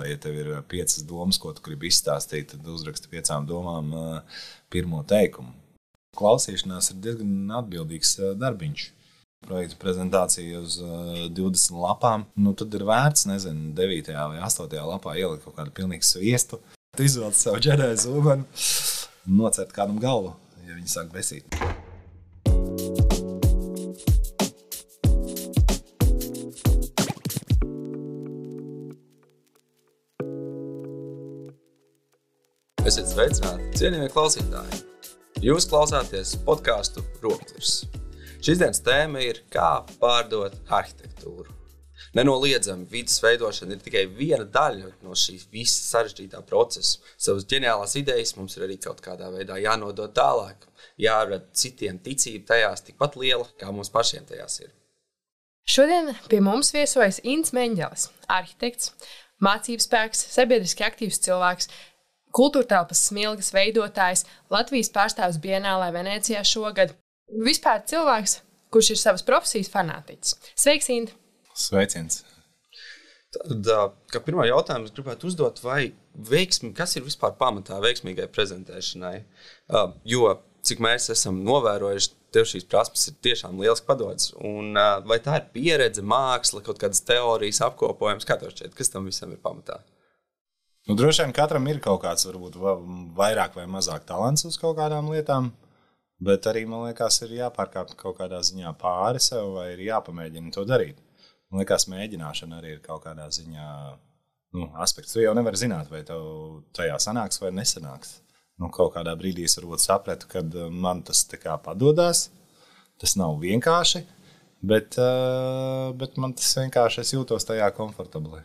Vai, ja tev ir piecas domas, ko tu gribi izstāstīt, tad uzraksti piecām domām uh, pirmo teikumu. Klausīšanās ir diezgan atbildīgs uh, darbiņš. Projekta prezentācija uz uh, 20 lapām, nu tad ir vērts, nezinu, 9. vai 8. lapā ielikt kaut kādu pilnīgu sviestu, izvēlēt savu ģērēju zobenu nocert kādam galvu, ja viņi sāk besīt. Esiet sveicināti, cienījamie klausītāji! Jūs klausāties podkāstu Roklis. Šīs dienas tēma ir kā pārdot arhitektūru. Nenoliedzami vidas veidošana ir tikai viena daļa no šīs visas sarežģītā procesa. Savas ģeniālās idejas mums ir arī kaut kādā veidā jānodod tālāk, jārada citiem ticība tajās tikpat liela, kā mums pašiem tajās ir. Šodien pie mums viesojas Inns Meņģelis, arhitekts, mācības spēks, sabiedriski aktīvs cilvēks, kultūra telpas smilgas veidotājs, Latvijas pārstāvs Bienālē Venecijā šogad. Vispār cilvēks, kurš ir savas profesijas fanātiķis. Sveiks, Inta! Sveiciens! Tad, kā pirmā jautājuma, es gribētu uzdot, vai veiksmi, kas ir vispār pamatā veiksmīgai prezentēšanai? Jo, cik mēs esam novērojuši, tev šīs prasmes ir tiešām lieliski padodas. Un, vai tā ir pieredze, māksla, kaut kādas teorijas apkopojums, kā tev šķiet, kas tam visam ir pamatā? Nu, droši vien katram ir kaut kāds, varbūt vairāk vai mazāk talants uz kaut kādām lietām, bet arī man liekas, ir jāpārkāpj kaut kādā ziņā pāri sev vai ir jāpamēģina to darīt. Man liekas, mēģināšana arī ir kaut kādā ziņā nu, aspekts. Tu jau nevari zināt, vai tev tajā sanāks vai nesanāks. Nu, kaut kādā brīdī es varbūt sapratu, ka uh, man tas padodas. Tas nav vienkārši, bet, uh, bet man tas vienkārši jūtos tajā komfortabli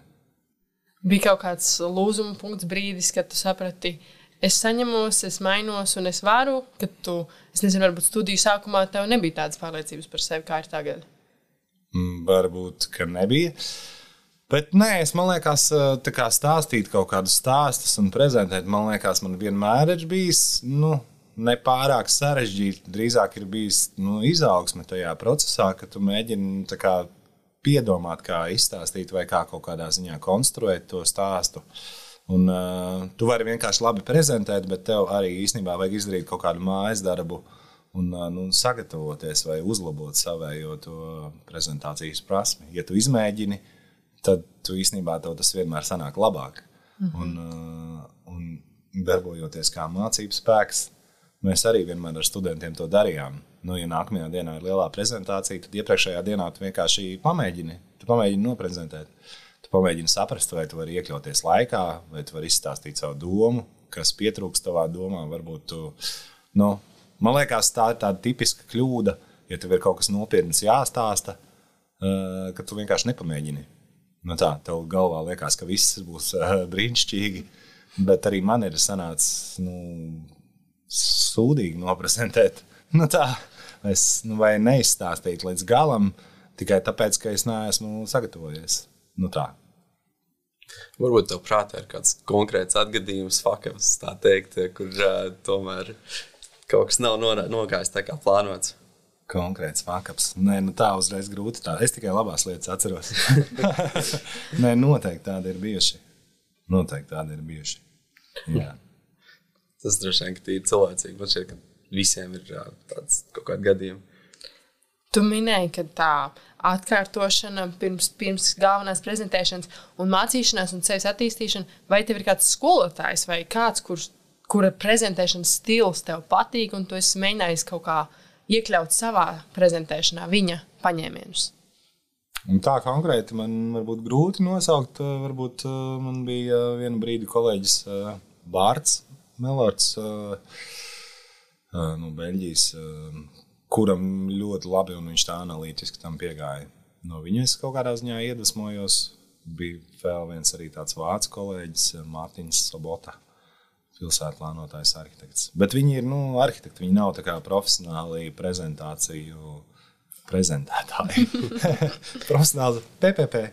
bija kaut kāds lūzuma punkts, brīdis, kad tu saprati, es saņemos, es mainos un es varu. Kad tu, es nezinu, varbūt studiju sākumā tev nebija tādas pārliecības par sevi, kā ir tagad. Mm, varbūt, ka nebija. Bet nē, es domāju, ka stāstīt kaut kādus stāstus un prezentēt, man liekas, man vienmēr ir bijis nu, nepārāk sarežģīti. Drīzāk ir bijis nu, izaugsme tajā procesā, ka tu mēģini kā, piedomāt, kā izstāstīt, vai kā kaut kādā ziņā konstruēt to stāstu. Un, uh, tu vari vienkārši labi prezentēt, bet tev arī īstenībā vajag izdarīt kaut kādu mājas darbu un uh, nu, sagatavoties vai uzlabot savējo prezentācijas prasmi. Ja tu izmēģini, tad tu īstenībā tev tas vienmēr sanāk labāk. Mm -hmm. un, uh, un darbojoties kā mācības spēks, mēs arī vienmēr ar studentiem to darījām. Nu, ja nākamajā dienā ir lielā prezentācija, tad iepriekšējā dienā tu vienkārši pamēģini, tu pamēģini noprezentēt. Tu pamēģini saprast, vai tu vari iekļauties laikā, vai tu vari izstāstīt savu domu, kas pietrūkst tavā domā. Varbūt tu, nu, man liekas, tā ir tāda tipiska kļūda, ja tev ir kaut kas nopietns jāstāsta, uh, ka tu vienkārši nepamēģini. Nu tā, tev galvā liekas, ka viss būs uh, brīnišķīgi, bet arī man ir sanācis nu, sūdīgi noprezentēt. Nu tā, es nu, neizstāstītu līdz galam tikai tāpēc, ka es neesmu sagatavojies. Nu, tā. Varbūt tev prātā ir kāds konkrēts atgadījums, fakts, tā teikt, kur uh, tomēr kaut kas nav nogājis tā kā plānots. Konkrēts fakts. Nē, nu tā uzreiz grūti. Tā. Es tikai labās lietas atceros. Nē, noteikti tādi ir bijuši. Noteikti tādi ir bijuši. Jā. Tas droši vien ir cilvēcīgi. Man šķiet, ka visiem ir tāds kaut kādi gadījumi. Tu minēji, ka tā atkārtošana pirms, pirms galvenās prezentēšanas un mācīšanās un sevis attīstīšana, vai tev ir kāds skolotājs vai kāds, kurš, kura prezentēšanas stils tev patīk, un tu esi mēģinājis kaut kā iekļaut savā prezentēšanā viņa paņēmienus? Un tā konkrēti man varbūt grūti nosaukt. Varbūt man bija viena brīdi kolēģis Bārts Melords no Beļģijas, kuram ļoti labi un viņš tā analītiski tam piegāja. No viņa es kaut kādā ziņā iedvesmojos. Bija vēl viens arī tāds vācu kolēģis, Mārtiņš Sobota, pilsētplānotājs, arhitekts. Bet viņi ir nu, arhitekti, viņi nav profesionāli prezentāciju prezentētāji. Profesionāls PPP,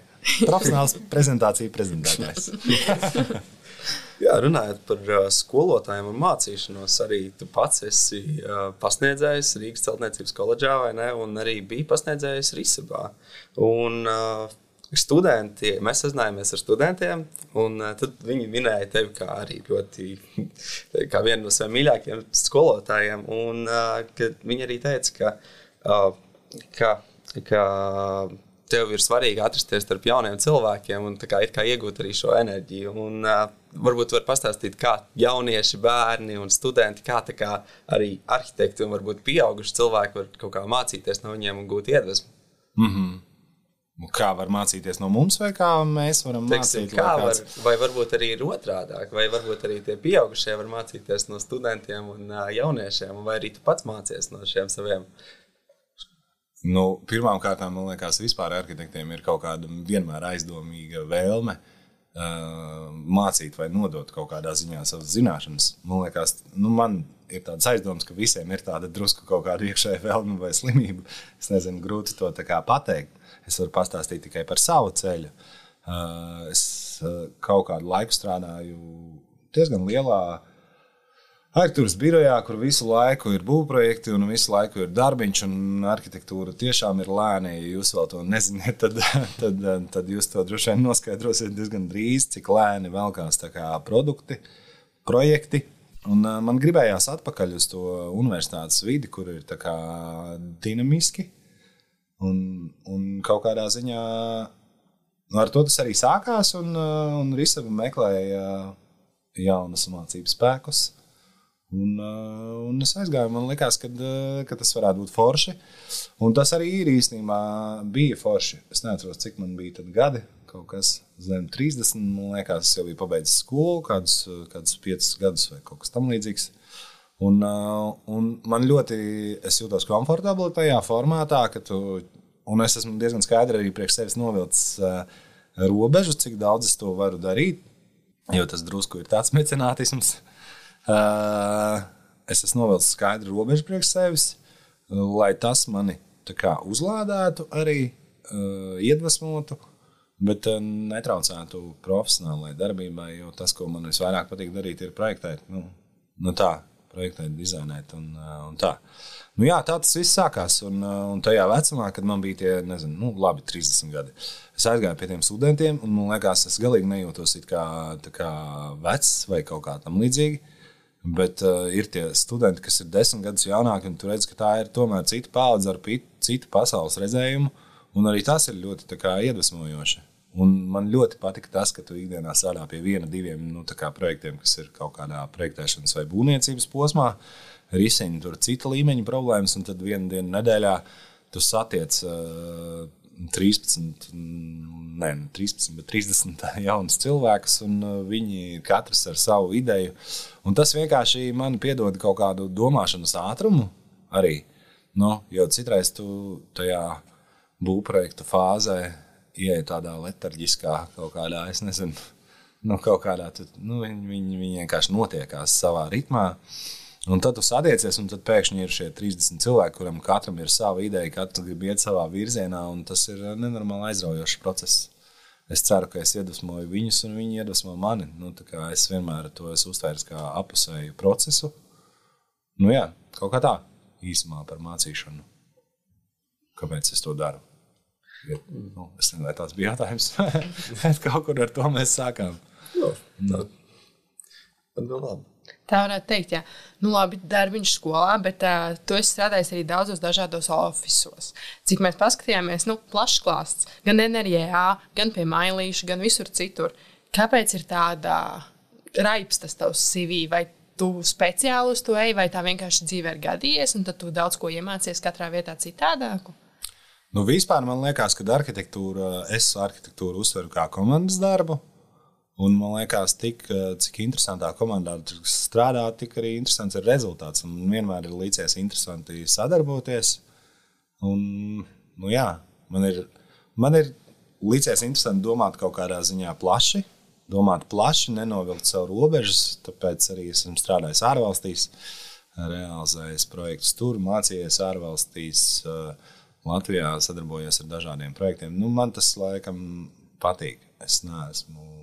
profesionāls prezentāciju prezentētājs. Jā, runājot par uh, skolotājiem un mācīšanos, arī tu pats esi uh, pasniedzējis Rīgas celtniecības koledžā, vai ne? Un arī bija pasniedzējis Risabā. Un, uh, studenti, mēs sazinājāmies ar studentiem, un uh, viņi minēja tevi kā arī ļoti, kā vienu no saviem mīļākajiem skolotājiem. Un, uh, viņi arī teica, ka, uh, ka, ka tev ir svarīgi atrasties starp jauniem cilvēkiem un kā, kā iegūt arī šo enerģiju. Un, uh, varbūt var pastāstīt, kā jaunieši, bērni un studenti, kā, kā arī arhitekti un varbūt pieauguši cilvēki var kaut kā mācīties no viņiem un gūt iedvesmu. Mm -hmm. Kā var mācīties no mums, vai kā mēs varam Teiksim, mācīt? Kā var, vai varbūt arī ir otrādi, vai varbūt arī tie pieaugušie var mācīties no studentiem un uh, jauniešiem, vai arī tu pats mācies no šiem saviem Nu, Pirmkārt, man liekas, vispār arhitektiem ir kaut kāda vienmēr aizdomīga vēlme uh, mācīt vai nodot kaut kādā ziņā savas zināšanas. Man liekas, nu, man ir tāds aizdoms, ka visiem ir tāda drusku kaut kāda iekšēja vēlme vai slimība. Es nezinu, grūti to pateikt. Es varu pastāstīt tikai par savu ceļu. Uh, es uh, kaut kādu laiku strādāju diezgan lielā arhitektūras birojā, kur visu laiku ir būvprojekti un visu laiku ir darbiņš, un arhitektūra tiešām ir lēna. Ja jūs vēl to nezināt, tad, tad, tad jūs to droši vien noskaidrosiet diezgan drīz, cik lēni velkās produkti, projekti. Un, man gribējās atpakaļ uz to universitātes vidi, kur ir dinamiski. Un, un kaut kādā ziņā nu, ar to tas arī sākās. Un, un Rīsava meklēja jaunas mācību spēkus. Un, uh, un es aizgāju, man liekas, ka, uh, ka tas varētu būt forši. Un tas arī ir īstenībā bija forši. Es neatceros, cik man bija tad gadi. Kaut kas zem 30. Man liekas, es jau biju pabeidzis skolu, kādus, kādus 5 gadus vai kaut kas tamlīdzīgs. Un, un man ļoti, es jūtos komfortabli tajā formātā, ka tu, un es esmu diezgan skaidri arī priekš sevis novilcis robežu, cik daudz es to varu darīt. Jo tas drusku ir tāds mecenātisms. Uh, es esmu novilcis skaidru robežu priekš sevis, lai tas mani kā, uzlādētu, arī uh, iedvesmotu, bet uh, netraucētu profesionālajai darbībai. Jo tas, ko man visvairāk patīk darīt, ir projektēt. Nu, nu tā, projektēt, dizainēt un, un tā. Nu, jā, tā tas viss sākās. Un, un tajā vecumā, kad man bija tie, nezinu, nu, labi, 30 gadi, es aizgāju pie tiem studentiem, un man liekas, es galīgi nejūtos kā, kā vecs vai kaut kā tam līdzīga. Bet uh, ir tie studenti, kas ir desmit gadus jaunāki, un tu redz, ka tā ir tomēr cita paudze ar citu pasaules redzējumu. Un arī tas ir ļoti kā, iedvesmojoši. Un man ļoti patika tas, ka tu ikdienā strādā pie viena, diviem nu, projektiem, kas ir kaut kādā projektēšanas vai būvniecības posmā, risina tur cita līmeņa problēmas, un tad vienu dienu nedēļā tu satiec. Uh, 13, ne, 13, bet 30 jaunus cilvēkus, un uh, viņi katrs ar savu ideju. Un tas vienkārši man piedod kaut kādu domāšanas ātrumu arī. Nu, jo citreiz tu tajā būvprojekta fāzē ieej tādā letarģiskā kaut kādā, es nezinu, nu, kaut kādā, tu, nu, viņi, viņi, viņi vienkārši notiekās savā ritmā. Uh, Un tad tu satiecies, un tad pēkšņi ir šie 30 cilvēki, kuriem katram ir sava ideja, katrs grib iet savā virzienā, un tas ir nenormāli aizraujošs process. Es ceru, ka es iedvesmoju viņus, un viņi iedvesmo mani. Nu, es vienmēr to esmu uztvēris kā apusēju procesu. Nu, jā, kaut kā tā īsumā par mācīšanu. Kāpēc es to daru? Ja, nu, es nezinu, vai tas bija jautājums. kaut kur ar to mēs sākām. Jo, tā. Nu. Nu, labi. Tā varētu teikt, jā, nu, labi, darbiņš skolā, bet uh, tu esi strādājis arī daudzos dažādos oficisos. Cik mēs paskatījāmies, nu, plašs klāsts, gan NRJā, gan pie mailīša, gan visur citur. Kāpēc ir tāda raips tas tavs CV? Vai tu speciāli uz to ej, vai tā vienkārši dzīve ir gadījies, un tad tu daudz ko iemācies katrā vietā citādāku? Nu, vispār man liekas, ka arhitektūra, es arhitektūru uztveru kā komandas darbu. Un man liekas, tik, eh, cik interesantā komandā strādā, tik arī interesants ir rezultāts. Un vienmēr ir līdzies interesanti sadarboties. Un, nu jā, man ir, man ir līdzies interesanti domāt kaut kādā ziņā plaši. Domāt plaši, nenovilkt savu robežas. Tāpēc arī esmu strādājis ārvalstīs, realizējis projektus tur, mācījies ārvalstīs. Eh, Latvijā sadarbojies ar dažādiem projektiem. Nu, man tas laikam patīk. Es neesmu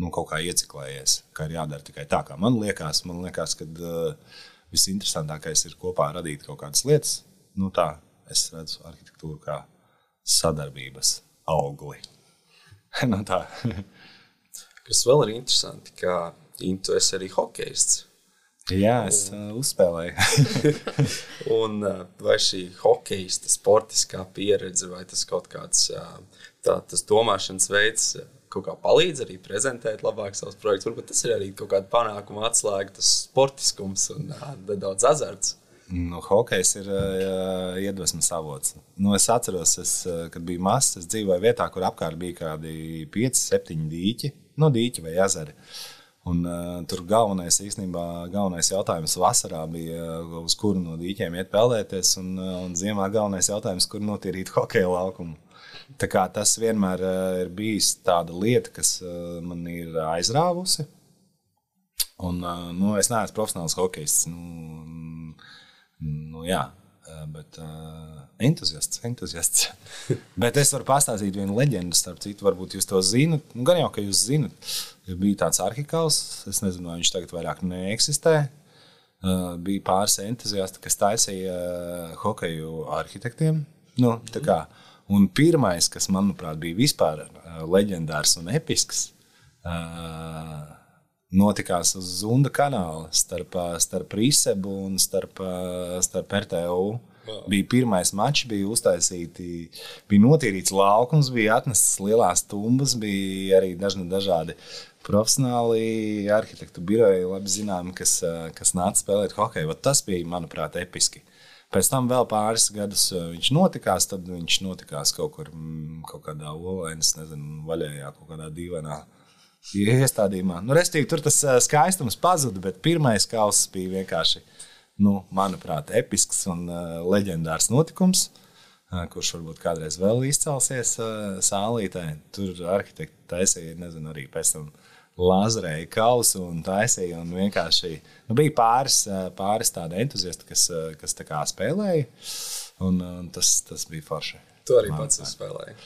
nu, kaut kā ieciklējies, ka ir jādara tikai tā, kā man liekas. Man liekas, ka uh, visinteresantākais ir kopā radīt kaut kādas lietas. Nu, tā es redzu arhitektūru kā sadarbības augli. nu, tā. Kas vēl ir interesanti, ka Intu esi arī hokejists. Jā, es uh, uzspēlēju. Un uh, vai šī hokeja sportiskā pieredze, vai tas kaut kāds uh, tā, tas domāšanas veids, kaut kā palīdz arī prezentēt labāk savus projektus. Varbūt tas ir arī kaut kāda panākuma atslēga, tas sportiskums un nedaudz azarts. Nu, hokejs ir uh, iedvesmas avots. Nu, es atceros, es, kad biju mazs, es dzīvoju vietā, kur apkārt bija kaut kādi 5, 7 dīķi, nu, dīķi vai ezeri. Un, uh, tur galvenais, īstenībā, galvenais jautājums vasarā bija, uz kuru no dīķiem iet peldēties, un, uh, un ziemā galvenais jautājums, kur notīrīt hokeja laukumu. Tā tas vienmēr uh, ir bijis tāda lieta, kas uh, man ir aizrāvusi. Un, uh, nu, es neesmu profesionāls hokejists. Nu, nu, jā, bet uh, entuziasts. entuziasts. bet es varu pastāstīt vienu leģendu, starp citu, varbūt jūs to zinat. Nu, gan jau, ka jūs zinat, bija tāds arhikāls, es nezinu, vai viņš tagad vairāk neeksistē. Uh, bija pāris entuziasti, kas taisīja uh, hokeju arhitektiem. Nu, kā, un pirmais, kas manuprāt bija vispār uh, leģendārs un episks, uh, notikās uz Zunda kanāla starp, starp Rīsebu un starp, starp RTU. Wow. Bija pirmais mačs, bija uztaisīti, bija notīrīts laukums, bija atnestas lielās tumbas, bija arī dažni dažādi profesionāli arhitektu biroji, labi zinām, kas, kas nāca spēlēt hokeju. Tas bija, manuprāt, episki. Pēc tam vēl pāris gadus viņš notikās, tad viņš notikās kaut kur mm, kaut kādā olainas, nezinu, vaļējā, kaut kādā dīvainā iestādījumā. Nu, Restīvi, tur tas skaistums pazuda, bet pirmais kauss bija vienkārši, nu, manuprāt, episks un uh, leģendārs notikums. Uh, kurš varbūt kādreiz vēl izcelsies sālītē. Tur arhitekti taisīja, nezinu, arī pēc tam lazerēja kausu un taisīja. Un vienkārši nu, bija pāris, pāris tādi entuziasti, kas, kas tā kā spēlēja. Un, un tas, tas bija forši. Tu arī pats spēlēji.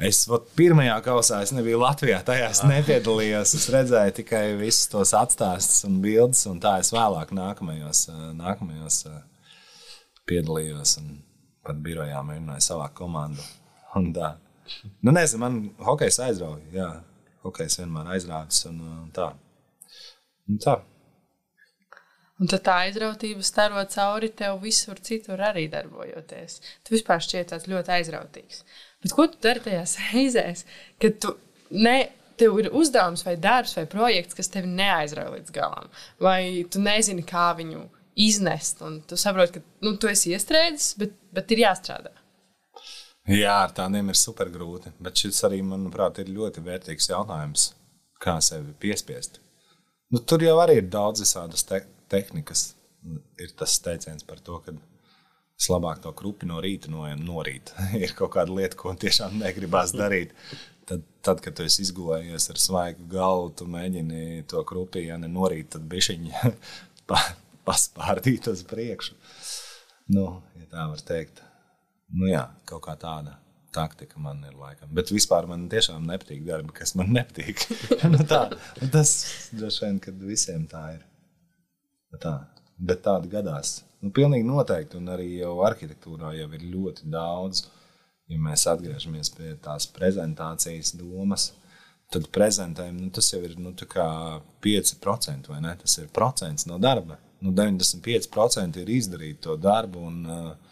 Es vat, pirmajā kausā es nebiju Latvijā, tajā es nepiedalījos. Es redzēju tikai visus tos atstāstus un bildes, un tā es vēlāk nākamajos, nākamajos piedalījos. Pat birojā mēģināju. Un tā. Nu, nezinu, man hokejs aizrauja. Hokejs vienmēr aizrādās. Un, un tā. Un tā. Un tad tā aizrautība staro cauri tev visur citur arī darbojoties. Tu vispār šķiet tāds ļoti aizrautīgs. Bet ko tu dari tajās reizēs, kad tu ne, tev ir uzdevums vai darbs vai projekts, kas tevi neaizrauja līdz galam? Vai tu nezini, kā viņu iznest, un tu saproti, ka nu, tu esi iestrēdzis, bet, bet ir jāstrādā. Jā, ar tādiem ir super grūti. Bet šis arī, manuprāt, ir ļoti vērtīgs jautājums, kā sevi piespiest. Nu, tur jau arī ir daudz visādas te tehnikas. Ir tas teiciens par to, ka es labāk to krupi no rīta noņemu no rīta. ir kaut kāda lieta, ko tiešām negribās darīt. Tad, tad, kad tu esi izgulējies ar svaigu galvu, tu mēģini to krupi, ja ne no rīta, tad bišķiņi pa, paspārdīt uz priekšu. Nu, ja tā var teikt. Nu, jā, kaut kā tāda taktika man ir laikam. Bet vispār man tiešām nepatīk darbi, kas man nepatīk. nu, tā, tas droši vien, kad visiem tā ir. Tā. Bet tāda gadās. Nu, pilnīgi noteikti, un arī jau arhitektūrā jau ir ļoti daudz. Ja mēs atgriežamies pie tās prezentācijas domas, tad prezentējam, nu, tas jau ir nu, 5% vai ne? Tas ir procents no darba. Nu, 95% ir izdarīt to darbu un, uh,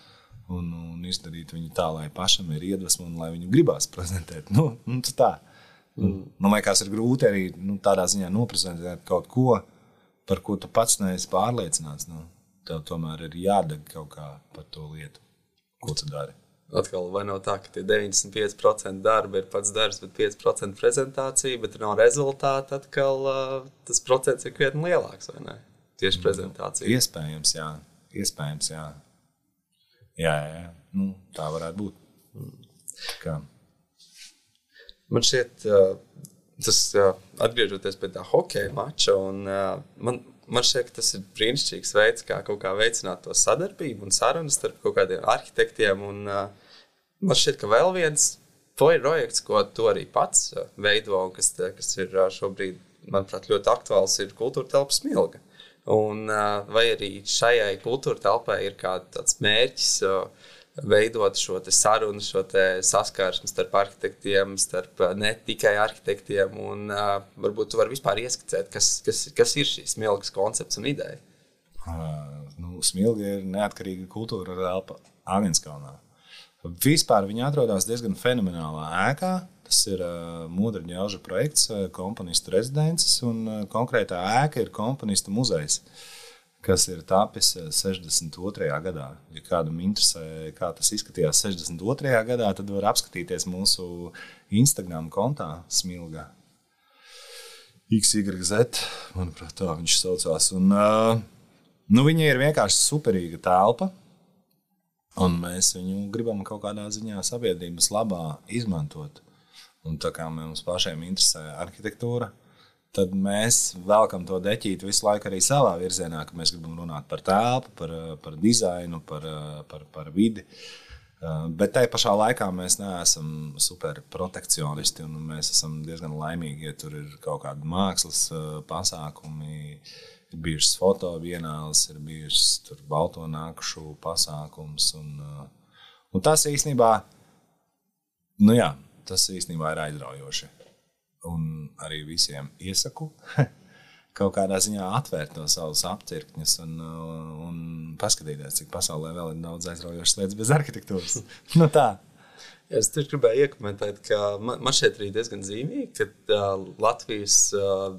un, un izdarīt viņu tā, lai pašam ir iedvesma un lai viņu gribās prezentēt. Nu, nu, tā. Mm. Man liekas, ir grūti arī nu, tādā ziņā noprezentēt kaut ko, par ko tu pats neesi pārliecināts. Nu tev tomēr ir jādeg kaut kā par to lietu, ko tu dari. Atkal, vai nav tā, ka tie 95% darba ir pats darbs, bet 5% prezentācija, bet nav rezultāta, atkal uh, tas procents ir krietni lielāks, vai ne? Tieši prezentācija. Nu, iespējams, jā. Iespējams, jā. Jā, jā, jā. Nu, tā varētu būt. Kā? Man šķiet, tas atgriežoties pie tā hokeja mača, un man, Man šķiet, tas ir brīnišķīgs veids, kā kaut kā veicināt to sadarbību un sarunu starp kaut kādiem arhitektiem. Un, man šķiet, ka vēl viens projekts, ko tu arī pats veido, un kas, kas ir šobrīd, manuprāt, ļoti aktuāls, ir kultūra telpa smilga. Un, vai arī šajai kultūra telpai ir kāds mērķis veidot šo sarunu, šo saskarsmi starp arhitektiem, starp ne tikai arhitektiem. Un, varbūt jūs varat vispār ieskicēt, kas, kas, kas ir šīs smilgas koncepts un ideja. Nu, smilga ir neatkarīga kultūra elpa Agenskalnā. Vispār viņi atrodas diezgan fenomenālā ēkā. Tas ir uh, Mūdra ģelža projekts, uh, komponistu rezidences, un uh, konkrētā ēka ir komponistu muzejs. Kas ir tapis 62. Eh, gadā. Ja kādam interesē, kā tas izskatījās 62. gadā, tad var apskatīties mūsu Instagram kontā Smilga. XYZ, manuprāt, tā viņš saucās. Un, uh, nu, viņa ir vienkārši superīga telpa. Un mēs viņu gribam kaut kādā ziņā sabiedrības labā izmantot. Un tā kā mums pašiem interesē arhitektūra, tad mēs velkam to deķīti visu laiku arī savā virzienā, ka mēs gribam runāt par telpu, par, par dizainu, par, par, par vidi. Bet tajā pašā laikā mēs neesam super protekcionisti. Mēs esam diezgan laimīgi, ja tur ir kaut kādi mākslas pasākumi. Ir bijušas fotovienāls, ir bijušas balto nākušu pasākums. Un, un tas īstenībā, nu jā, tas īstenībā ir aizraujoši un arī visiem iesaku kaut kādā ziņā atvērt to savus apcirkņus un, un paskatīties, cik pasaulē vēl ir daudz aizraujošas lietas bez arhitektūras. nu tā. Ja es tieši gribēju iekomentēt, ka man, šeit ir diezgan zīmīgi, ka uh, Latvijas uh,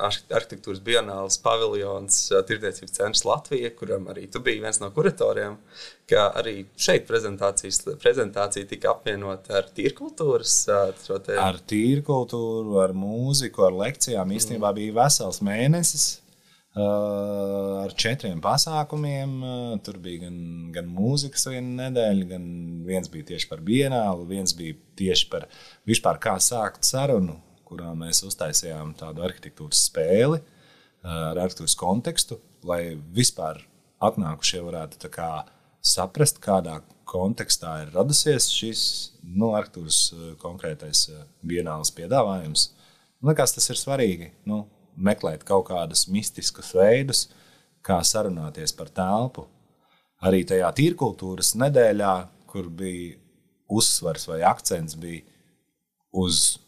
arhitektūras bionāls paviljons, uh, tirdzniecības centrs Latvija, kuram arī tu biji viens no kuratoriem, ka arī šeit prezentācija tika apvienota ar tīrkultūras. Uh. Ar tīrkultūru, ar mūziku, ar lekcijām īstenībā mm. bija vesels mēnesis ar četriem pasākumiem. Tur bija gan, gan mūzikas viena nedēļa, gan viens bija tieši par bienālu, viens bija tieši par vispār kā sākt sarunu, kurā mēs uztaisījām tādu arhitektūras spēli ar arhitektūras kontekstu, lai vispār atnākušie varētu kā, saprast, kādā kontekstā ir radusies šis nu, arhitektūras konkrētais bienāls piedāvājums. Man liekas, tas ir svarīgi. Nu, meklēt kaut kādus mistiskus veidus, kā sarunāties par telpu. Arī tajā tīrkultūras nedēļā, kur bija uzsvars vai akcents bija uz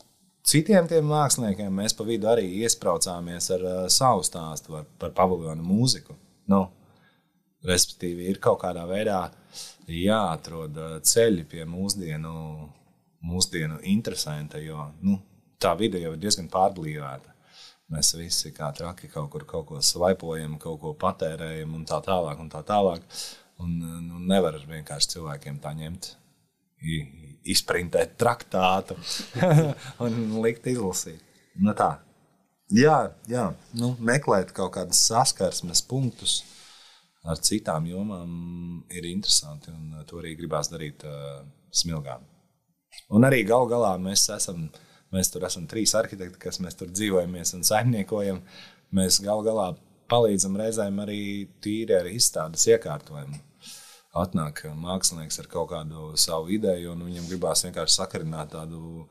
citiem tiem māksliniekiem, mēs pa vidu arī iesprācāmies ar uh, savu stāstu par, par paviljonu mūziku. Nu, respektīvi, ir kaut kādā veidā jāatrod ceļi pie mūsdienu, mūsdienu interesanta, jo nu, tā vide jau ir diezgan pārblīvēta. Mēs visi kā traki kaut kur kaut ko svaipojam, kaut ko patērējam un tā tālāk. Un tā tālāk. Un, nu, nevar vienkārši cilvēkiem tā ņemt, izprintēt traktātu un likt izlasīt. Nu, tā. Jā, jā. Nu, meklēt kaut kādus saskarsmes punktus ar citām jomām ir interesanti. To arī gribās darīt uh, smilgām. Un arī gal galā mēs esam Mēs tur esam trīs arhitekti, kas mēs tur dzīvojamies un saimniekojam. Mēs gal galā palīdzam reizēm arī tīri ar izstādes iekārtojumu. Atnāk mākslinieks ar kaut kādu savu ideju, un viņam gribās vienkārši sakarināt tādu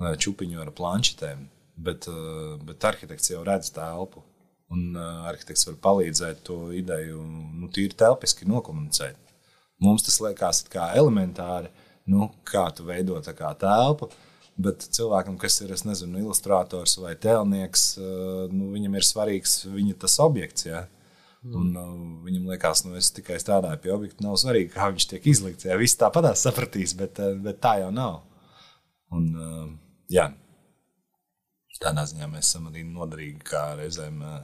čupiņu ar planšetēm. Bet, eh, bet arhitekts jau redz telpu, un eh, arhitekts var palīdzēt to ideju nu, tīri telpiski nokomunicēt. Mums tas liekas elementāri, nu, kā tu veido kā telpu Bet cilvēkam, kas ir nezinu, ilustrators vai tēlnieks, eh, nu, viņam ir svarīgs viņa tas objekts. Ja? Mm. Un, uh, viņam liekas, ka nu, es tikai strādāju pie objekta. Nav svarīgi, kā viņš tiek izlikts. Jā, viss tāpat sapratīs, bet, uh, bet tā jau nav. Un, uh, jā, tādā ziņā mēs esam arī noderīgi kā reizēm uh,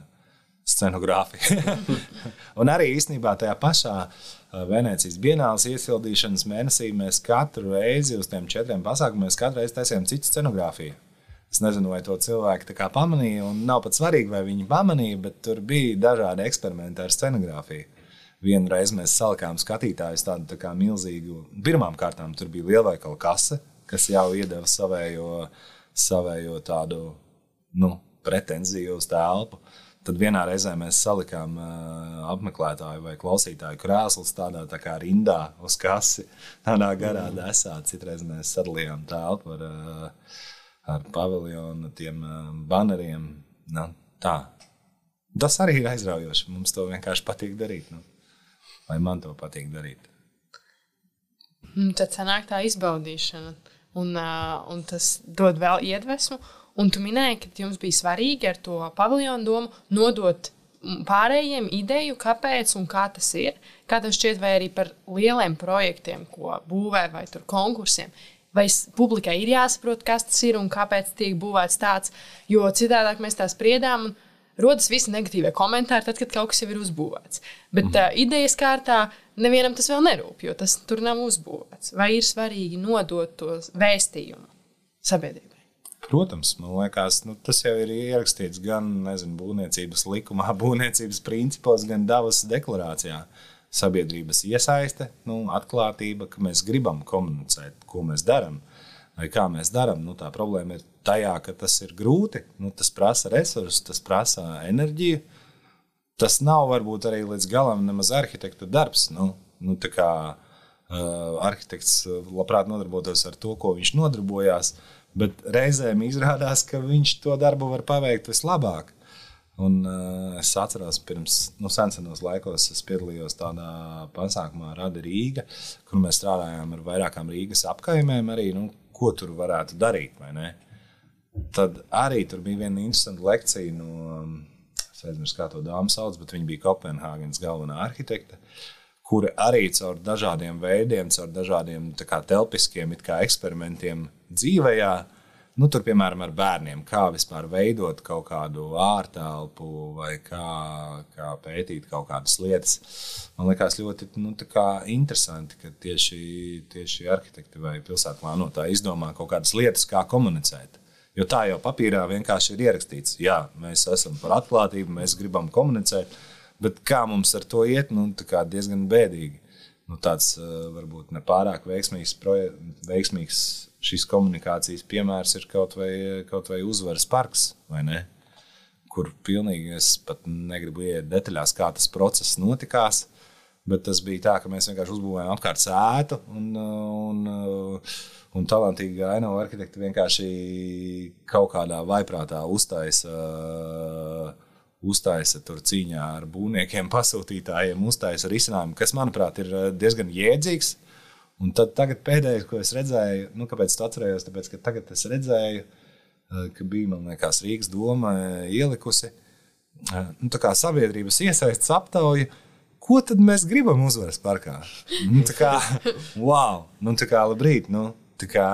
scenogrāfija. un arī īstenībā tajā pašā uh, Venecijas Bienālas iesildīšanas mēnesī mēs katru reizi uz tiem četriem pasākumiem taisījām citu scenogrāfiju. Es nezinu, vai to cilvēki pamanīja, un nav pat svarīgi, vai viņi pamanīja, bet tur bija dažādi eksperimenti ar scenogrāfiju. Vienreiz mēs salikām skatītājus tādu tā kā milzīgu. Pirmām kārtām tur bija lielveikala kase, kas jau iedeva savējo, savējo tādu nu, pretenziju uz telpu. Uh, Tad vienā reizē mēs salikām uh, apmeklētāju vai klausītāju krēslus tādā tā kā rindā uz kasi, tādā garā mm. desā. Citreiz mēs sadalījām telpu ar, uh, ar paviljonu, tiem uh, baneriem. Nu, tā. Tas arī ir aizraujoši. Mums to vienkārši patīk darīt. Nu. Vai man to patīk darīt? Un tad sanāk tā izbaudīšana, un, uh, un tas dod vēl iedvesmu. Un tu minēji, ka jums bija svarīgi ar to paviljonu domu nodot pārējiem ideju, kāpēc un kā tas ir. Kā tas šķiet, vai arī par lieliem projektiem, ko būvē, vai konkursiem. Vai publikai ir jāsaprot, kas tas ir un kāpēc tiek būvēts tāds, jo citādi mēs tā spriedām. Rodas visi negatīvie komentāri, tad, kad kaut kas jau ir uzbūvēts. Bet mhm. uh, idejas kārtā nevienam tas vēl nerūp, jo tas tur nav uzbūvēts. Vai ir svarīgi nodot to vēstījumu sabiedrībai? Protams, man liekas, nu, tas jau ir ierakstīts gan nezinu, būvniecības likumā, būvniecības principos, gan Davas deklarācijā. Sabiedrības iesaiste, nu, atklātība, ka mēs gribam komunicēt, ko mēs darām vai kā mēs darām. Nu, tā problēma ir tajā, ka tas ir grūti, nu, tas prasa resursus, tas prasa enerģiju. Tas nav varbūt arī līdz galam nemaz arhitekta darbs. Nu, nu, kā, uh, arhitekts labprāt nodarbotos ar to, ko viņš nodarbojās. Uh, Bet reizēm izrādās, ka viņš to darbu var paveikt vislabāk. Un, uh, es atceros, pirms nu, senos laikos es piedalījos tādā pasākumā, Rada Rīga, kur mēs strādājām ar vairākām Rīgas apkaimēm, arī nu, ko tur varētu darīt. Tad arī tur bija viena interesanta lekcija no, es aizmirsu, kā to dāmu sauc, bet viņa bija Kopenhāgenes galvenā arhitekte. Kuri arī caur dažādiem veidiem, caur dažādiem kā, telpiskiem kā, eksperimentiem dzīvējā. Nu, tur, piemēram, ar bērniem, kā vispār veidot kaut kādu ārtelpu vai kā, kā pētīt kaut kādas lietas. Man liekas, ļoti nu, interesanti, ka tieši, tieši arhitekti vai pilsētplānotāji izdomā kaut kādas lietas, kā komunicēt. Jo tā jau papīrā vienkārši ir ierakstīts, jā, mēs esam par atklātību, mēs gribam komunicēt, bet kā mums ar to iet, nu, diezgan bēdīgi. Nu, tāds varbūt nepārāk veiksmīgs, proje, veiksmīgs šīs komunikācijas piemērs ir kaut vai, kaut vai uzvaras parks, vai ne? Kur pilnīgi es pat negribu iet detaļās, kā tas process notikās. Bet tas bija tā, ka mēs vienkārši uzbūvējām apkārt sētu, un, un, un talantīgi ainava arhitekti vienkārši kaut kādā vaiprātā uztaisa, uztaisa tur cīņā ar būvniekiem, pasūtītājiem, uztaisa risinājumu, kas, manuprāt, ir diezgan jēdzīgs. Un tad pēdējais, ko es redzēju, nu, kāpēc es atcerējos, tāpēc, ka tagad es redzēju, eh, ka bija, man liekas, Rīgas doma eh, ielikusi eh, nu, sabiedrības iesaistas aptauju, ko tad mēs gribam uzvaras parkā. Nu, tā kā, wow, nu, tā kā labrīt, nu, tā kā,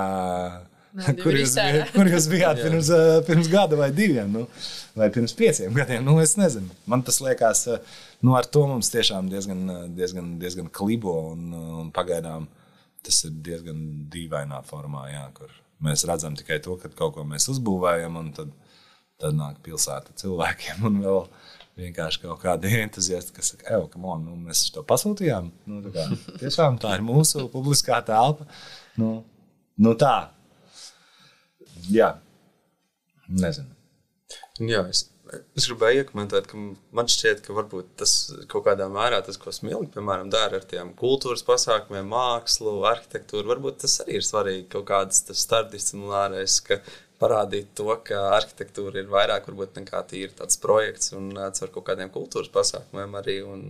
kur jūs, bijāt, kur jūs bijāt pirms, pirms gada vai diviem, nu, vai pirms pieciem gadiem? Nu, es nezinu. Man tas liekas, nu, ar to mums tiešām diezgan, diezgan, diezgan klibo un, un pagaidām. Tas ir diezgan dīvainā formā, jā, kur mēs redzam tikai to, ka kaut ko mēs uzbūvējam, un tad, tad nāk pilsēta cilvēkiem un vēl vienkārši kaut kādi entuziasti, kas saka, ej, kam on, nu, mēs to pasūtījām. Nu, tā kā, tiešām tā ir mūsu publiskā telpa. Nu, nu tā. Jā, nezinu. Jā, es Es gribēju iekomentēt, ka man šķiet, ka varbūt tas kaut kādā mērā, tas, ko Smilgi, piemēram, dara ar tiem kultūras pasākumiem, mākslu, arhitektūru, varbūt tas arī ir svarīgi kaut kāds starpdisciplinārais, ka parādīt to, ka arhitektūra ir vairāk varbūt nekā tīri tāds projekts un ar kaut kādiem kultūras pasākumiem arī. Un,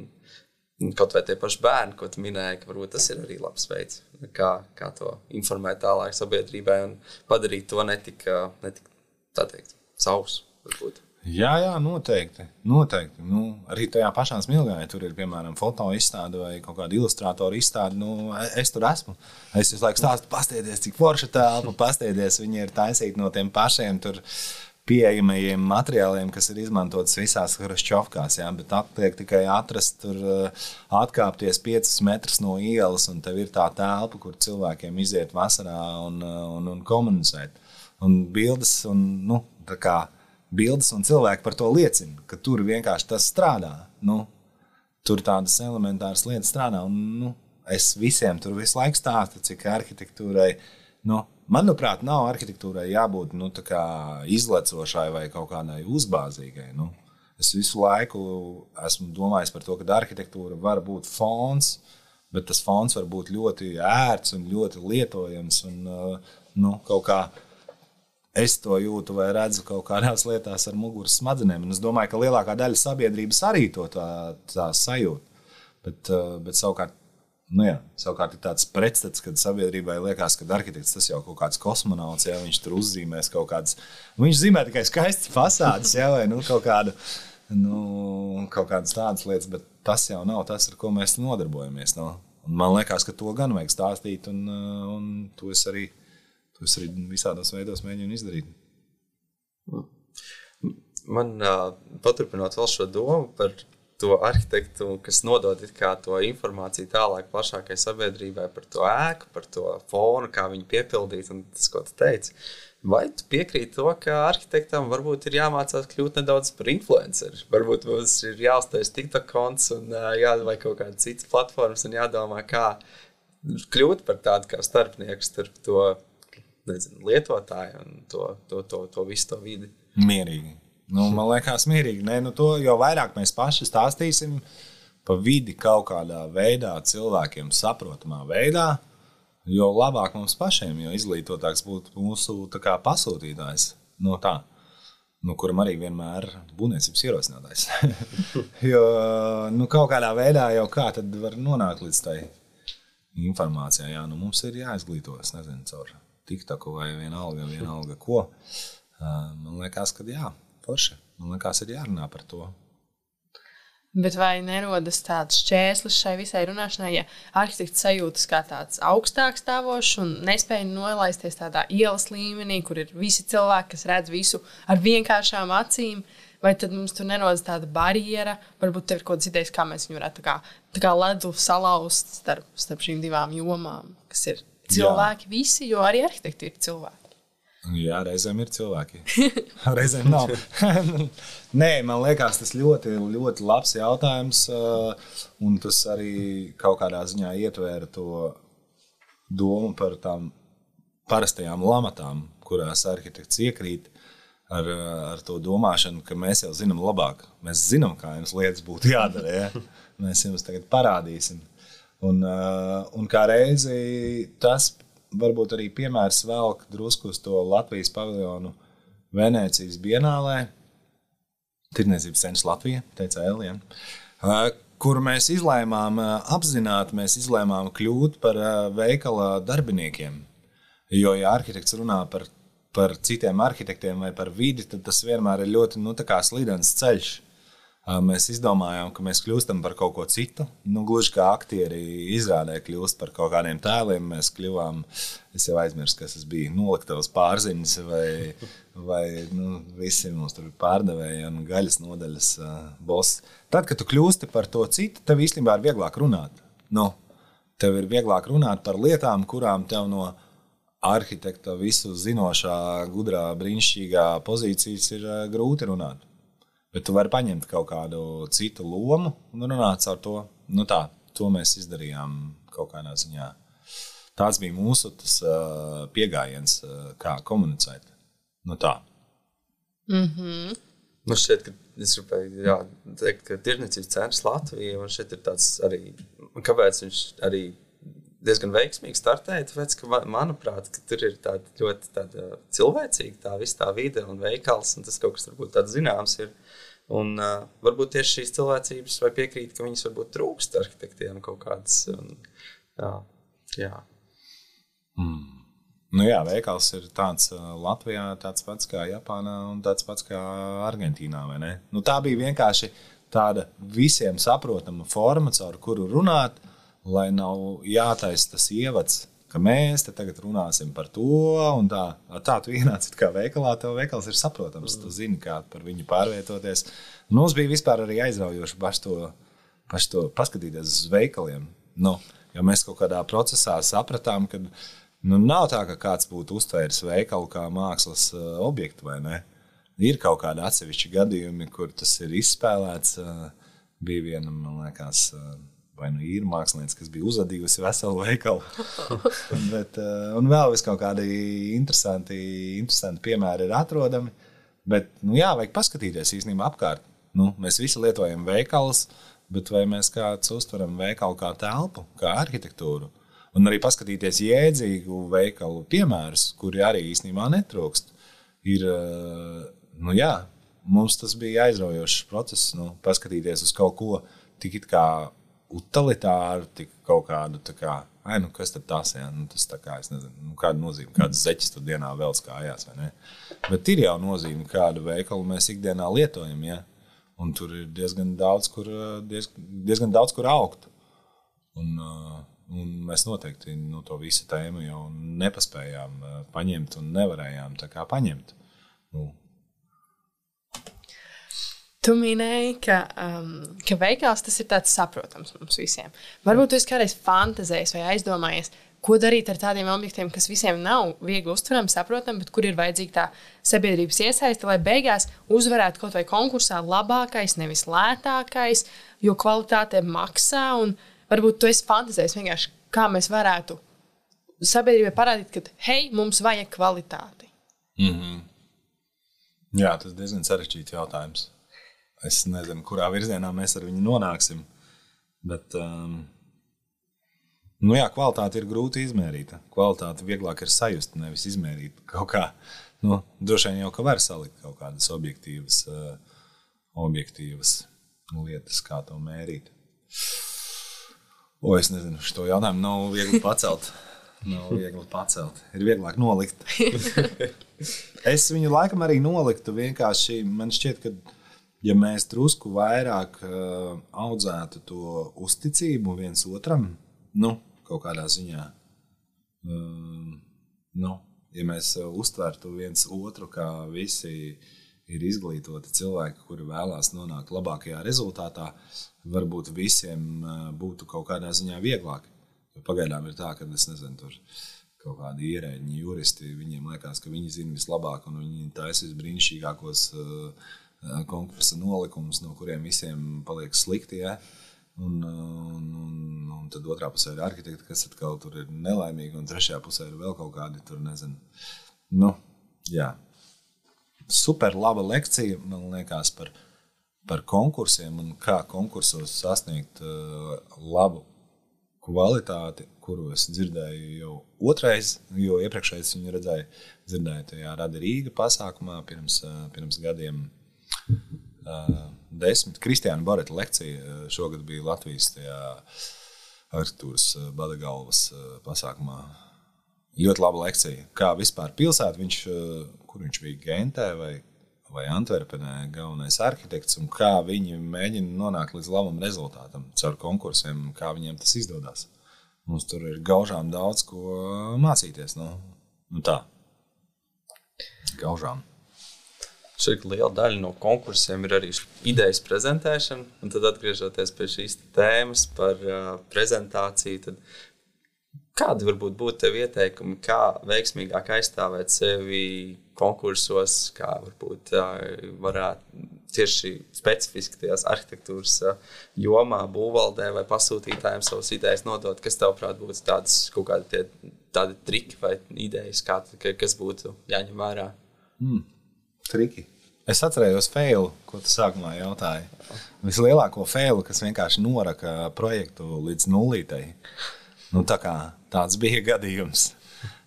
Kaut vai tie paši bērni, ko tu minēji, ka varbūt tas ir arī labs veids, kā, kā to informēt tālāk sabiedrībai un padarīt to netik, netik tā teikt, savus. Varbūt. Jā, jā, noteikti. noteikti. Nu, arī tajā pašā smilgā, ja tur ir piemēram foto izstāde vai kaut kāda ilustrātora izstāde, nu, es tur esmu. Es visu laiku stāstu, paskatieties, cik forša telpa, paskatieties, viņi ir taisīti no tiem pašiem. Tur, pieejamajiem materiāliem, kas ir izmantotas visās Hruščovkās. Ja, bet atliek tikai atrast, tur eh, atkāpties 5 metrus no ielas, un tev ir tā telpa, kur cilvēkiem iziet vasarā un, eh, un, un komunicēt. Un bildes, un, nu, kā bildes, un cilvēki par to liecina, ka tur vienkārši tas strādā. Nu, tur tādas elementāras lietas strādā. Un, nu, es visiem tur visu laiku stāstu, cik arhitektūrai, nu, manuprāt, nav arhitektūrai jābūt nu, izlecošai vai kaut kādai uzbāzīgai. Nu. Es visu laiku esmu domājis par to, ka arhitektūra var būt fons, bet tas fons var būt ļoti ērts un ļoti lietojams un nu, kaut kādā es to jūtu vai redzu kaut kādās lietās ar muguras smadzenēm. Un es domāju, ka lielākā daļa sabiedrības arī to tā, tā sajūt. Bet, eh, bet savukārt Nu, jā, savukārt ir tāds pretstats, kad sabiedrībai liekas, ka arhitekts tas jau kaut kāds kosmonauts, ja viņš tur uzzīmēs kaut kādas. Nu, viņš zīmē tikai skaistas fasādes, ja, vai nu, kaut, kādu, nu, kaut kādas tādas lietas, bet tas jau nav tas, ar ko mēs nodarbojamies. No. Un man liekas, ka to gan vajag stāstīt, un, un to, es arī, to es arī visādos veidos mēģinu izdarīt. Man uh, paturpinot vēl šo domu par to arhitektu, kas nodod to informāciju tālāk plašākai sabiedrībai par to ēku, par to fonu, kā viņu piepildīt un tas, ko tu teici. Vai tu piekrīti to, ka arhitektam varbūt ir jāmācās kļūt nedaudz par influenceru? Varbūt mums ir jāuztais TikTok konts un jā, vai kaut kāda cita platformas un jādomā, kā kļūt par tādu kā starpnieku starp to nezinu, lietotāju un to, to, to, to visu to vidi. Mierīgi. Nu, man liekas, mierīgi. Nē, nu to, jo vairāk mēs paši stāstīsim par vidi kaut kādā veidā, cilvēkiem saprotamā veidā, jo labāk mums pašiem, jo izglītotāks būtu mūsu kā, pasūtītājs. No tā. Nu, kuram arī vienmēr ir būvniecības ierosinātājs. jo nu, kaut kādā veidā jau kā tad var nonākt līdz tai informācijai. Jā, nu, mums ir jāizglītojas, nezinu, caur TikToku vai vienalga, vienalga ko. Man liekas, ka jā, forši. Man liekas, ir jārunā par to. Bet vai nerodas tāds šķērslis šai visai runāšanai, ja arhitekts sajūtas kā tāds augstāks stāvošs un nespēja nolaisties tādā ielas līmenī, kur ir visi cilvēki, kas redz visu ar vienkāršām acīm? Vai tad mums tur nerodas tāda barjera? Varbūt tev ir kaut kāds idejas, kā mēs viņu varētu tā kā, tā kā ledu salauzt starp, starp šīm divām jomām, kas ir cilvēki Jā. visi, jo arī arhitekti ir cilvēki. Jā, reizēm ir cilvēki. reizēm nav. Nē, man liekas, tas ļoti, ļoti labs jautājums. Uh, un tas arī kaut kādā ziņā ietvēra to domu par tām parastajām lamatām, kurās arhitekts iekrīt. Ar, ar to domāšanu, ka mēs jau zinām labāk. Mēs zinām, kā jums lietas būtu jādara. Ja? Mēs jums tagad parādīsim. Un, uh, un kā reizi tas varbūt arī piemērs velk drusku uz to Latvijas paviljonu Venecijas Bienālē. Tirniecības centrs Latvija, teica Elija. Kur mēs izlēmām apzināti, mēs izlēmām kļūt par veikala darbiniekiem. Jo, ja arhitekts runā par, par citiem arhitektiem vai par vidi, tad tas vienmēr ir ļoti nu, slidens ceļš. Mēs izdomājām, ka mēs kļūstam par kaut ko citu. Nu, gluži kā aktieri izrādē kļūst par kaut kādiem tēliem, mēs kļuvām. Es jau aizmirsu, kas tas bija. Noliktavas pārziņas vai, vai nu, visi mums tur pārdevēja un gaļas nodaļas uh, boss. Tad, kad tu kļūsti par to citu, tev īstenībā ir vieglāk runāt. Nu, tev ir vieglāk runāt par lietām, kurām tev no arhitekta visu zinošā, gudrā, brīnišķīgā pozīcijas ir uh, grūti runāt. Bet tu vari paņemt kaut kādu citu lomu un runāt ar to. Nu tā, to mēs izdarījām kaut kādā ziņā. Tas bija mūsu tas, uh, pieejams, uh, kā komunicēt. Nu tā. Mm -hmm. Man šķiet, ka es gribēju jā, teikt, ka tirdzniecības centrs Latvijā ir tāds arī, kāpēc viņš arī diezgan veiksmīgi startēja. Tāpēc, ka, manuprāt, ka tur ir tāda ļoti tāda cilvēcīga tā visa tā vide un veikals, un tas kaut kas varbūt tāds zināms ir. Un, uh, varbūt tieši šīs cilvēcības, vai piekrīt, ka viņas varbūt trūkst arhitektiem kaut kādas. Un, jā, jā. Mm. Nu jā, veikals ir tāds Latvijā, tāds pats kā Japānā un tāds pats kā Argentīnā. Nu, tā bija vienkārši tāda visiem saprotama forma, caur kuru runāt, lai nav jātaisa tas ievads mēs te tagad runāsim par to, un tā, tā tu ienāc kā veikalā, tev veikals ir saprotams, tu zini, kā par viņu pārvietoties. Un mums bija vispār arī aizraujoši paši to, paši to paskatīties uz veikaliem. Nu, jo mēs kaut kādā procesā sapratām, ka nu, nav tā, ka kāds būtu uztvēris veikalu kā mākslas uh, objektu vai ne. Ir kaut kādi atsevišķi gadījumi, kur tas ir izspēlēts. Uh, bija viena, man liekas, uh, vai nu ir mākslinieks, kas bija uzadījusi veselu veikalu. Bet, uh, un vēl vis kaut kādi interesanti, interesanti piemēri ir atrodami. Bet, nu, jā, vajag paskatīties īstenībā apkārt. Nu, mēs visi lietojam veikalus, bet vai mēs kāds uztveram veikalu kā telpu, kā arhitektūru? Un arī paskatīties jēdzīgu veikalu piemērus, kuri arī īstenībā netrūkst. Ir, uh, nu, jā, mums tas bija aizraujošs process, nu, paskatīties uz kaut ko tik kā utilitāru, tik kaut kādu tā kā. Ai, nu kas tad tas ir? Nu, tas tā kā, es nezinu, nu, kāda nozīme, kādas zeķes tur dienā vēl skājās, vai ne? Bet ir jau nozīme, kādu veikalu mēs ikdienā lietojam, ja? Un tur ir diezgan daudz, kur, diez, diezgan daudz, kur augt. Un, un mēs noteikti no to visu tēmu jau nepaspējām paņemt un nevarējām tā kā paņemt. Nu, Tu minēji, ka, um, ka veikals tas ir tāds saprotams mums visiem. Varbūt jūs kādreiz fantāzējat vai aizdomājies, ko darīt ar tādiem objektiem, kas visiem nav viegli uztverami, saprotami, bet kur ir vajadzīga tā sabiedrības iesaiste, lai beigās uzvarētu kaut vai konkursā labākais, nevis lētākais, jo kvalitāte maksā. Varbūt tu esi fantāzējis vienkārši, kā mēs varētu sabiedrībai parādīt, ka hei, mums vajag kvalitāti. Mm -hmm. Jā, tas ir diezgan sarežģīts jautājums. Es nezinu, kurā virzienā mēs ar viņu nonāksim. Bet, um, nu jā, kvalitāte ir grūti izmērīt. Kvalitāte vieglāk ir sajust, nevis izmērīt. Kaut kā, nu, droši vien jau ka var salikt kaut kādas objektīvas, uh, objektīvas lietas, kā to mērīt. O, es nezinu, šo jautājumu nav viegli pacelt. Nav viegli pacelt. Ir vieglāk nolikt. es viņu laikam arī noliktu. Vienkārši man šķiet, ka ja mēs drusku vairāk uh, audzētu to uzticību viens otram, nu, kaut kādā ziņā, uh, nu, ja mēs uztvērtu viens otru kā visi ir izglītoti cilvēki, kuri vēlās nonākt labākajā rezultātā, varbūt visiem uh, būtu kaut kādā ziņā vieglāk. Pagaidām ir tā, ka es nezinu, tur kaut kādi ierēģi, juristi, viņiem liekas, ka viņi zina vislabāk un viņi taisīs brīnišķīgākos uh, konkursa nolikumus, no kuriem visiem paliek slikti. Ja? Un, un, un, un tad otrā pusē ir arhitekti, kas atkal tur ir nelaimīgi, un trešajā pusē ir vēl kaut kādi tur nezinu. Nu, jā. Super laba lekcija, man liekas, par, par konkursiem un kā konkursos sasniegt uh, labu kvalitāti, kuru es dzirdēju jau otrais, jo iepriekšējais viņu redzēju, dzirdēju tajā Rada Rīga pasākumā pirms, uh, pirms gadiem. Uh, desmit. Kristiāna Bareta lekcija uh, šogad bija Latvijas arhitektūras uh, Badagalvas pasākumā. Ļoti laba lekcija. Kā vispār pilsēta, viņš, kur viņš bija Gentē vai, vai Antverpenē, galvenais arhitekts, un kā viņi mēģina nonākt līdz labam rezultātam caur konkursiem, kā viņiem tas izdodas. Mums tur ir gaužām daudz ko mācīties. Nu, nu tā, gaužām. Šeit liela daļa no konkursiem ir arī idejas prezentēšana. Un tad, atgriežoties pie šīs tēmas par uh, prezentāciju, tad kādi varbūt būtu tev ieteikumi, kā veiksmīgāk aizstāvēt sevi konkursos, kā varbūt uh, varētu tieši specifiski tajās arhitektūras uh, jomā, būvvaldē vai pasūtītājiem savas idejas nodot, kas tavāprāt būtu tādas kaut kādi tie, tādi triki vai idejas, kā, kas būtu jāņem vērā? Mm triki. Es atceros failu, ko tu sākumā jautāji. Vislielāko failu, kas vienkārši noraka projektu līdz nulītei. Nu, tā kā, tāds bija gadījums,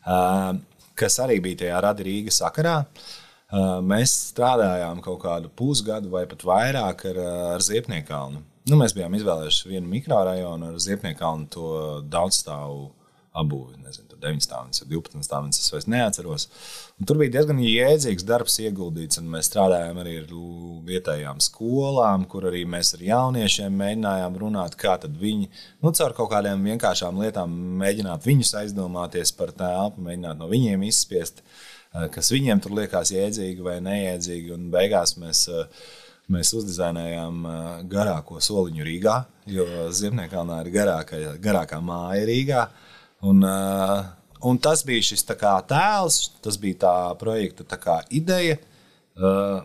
uh, kas arī bija tajā Rada Rīgas sakarā. Uh, mēs strādājām kaut kādu pusgadu vai pat vairāk ar, ar Ziepniekalnu. Nu, mēs bijām izvēlējušies vienu mikrorajonu ar Ziepniekalnu, to daudzstāvu apbūvi. Nezinu, 9 stāvus, 12 stāvus, es vairs neatceros. Un tur bija diezgan jēdzīgs darbs ieguldīts, un mēs strādājām arī ar vietējām skolām, kur arī mēs ar jauniešiem mēģinājām runāt, kā viņi, nu, caur kaut kādām vienkāršām lietām, mēģināt viņus aizdomāties par telpu, mēģināt no viņiem izspiest, eh, kas viņiem tur liekas jēdzīgi vai neiedzīgi, un beigās mēs uh, mēs uzdizainējām garāko soliņu Rīgā, jo Ziemniekānā ir garākā, garākā māja Rīgā. Un, uh, un tas bija šis tēls, tas bija tā projekta tā kā, ideja. Uh,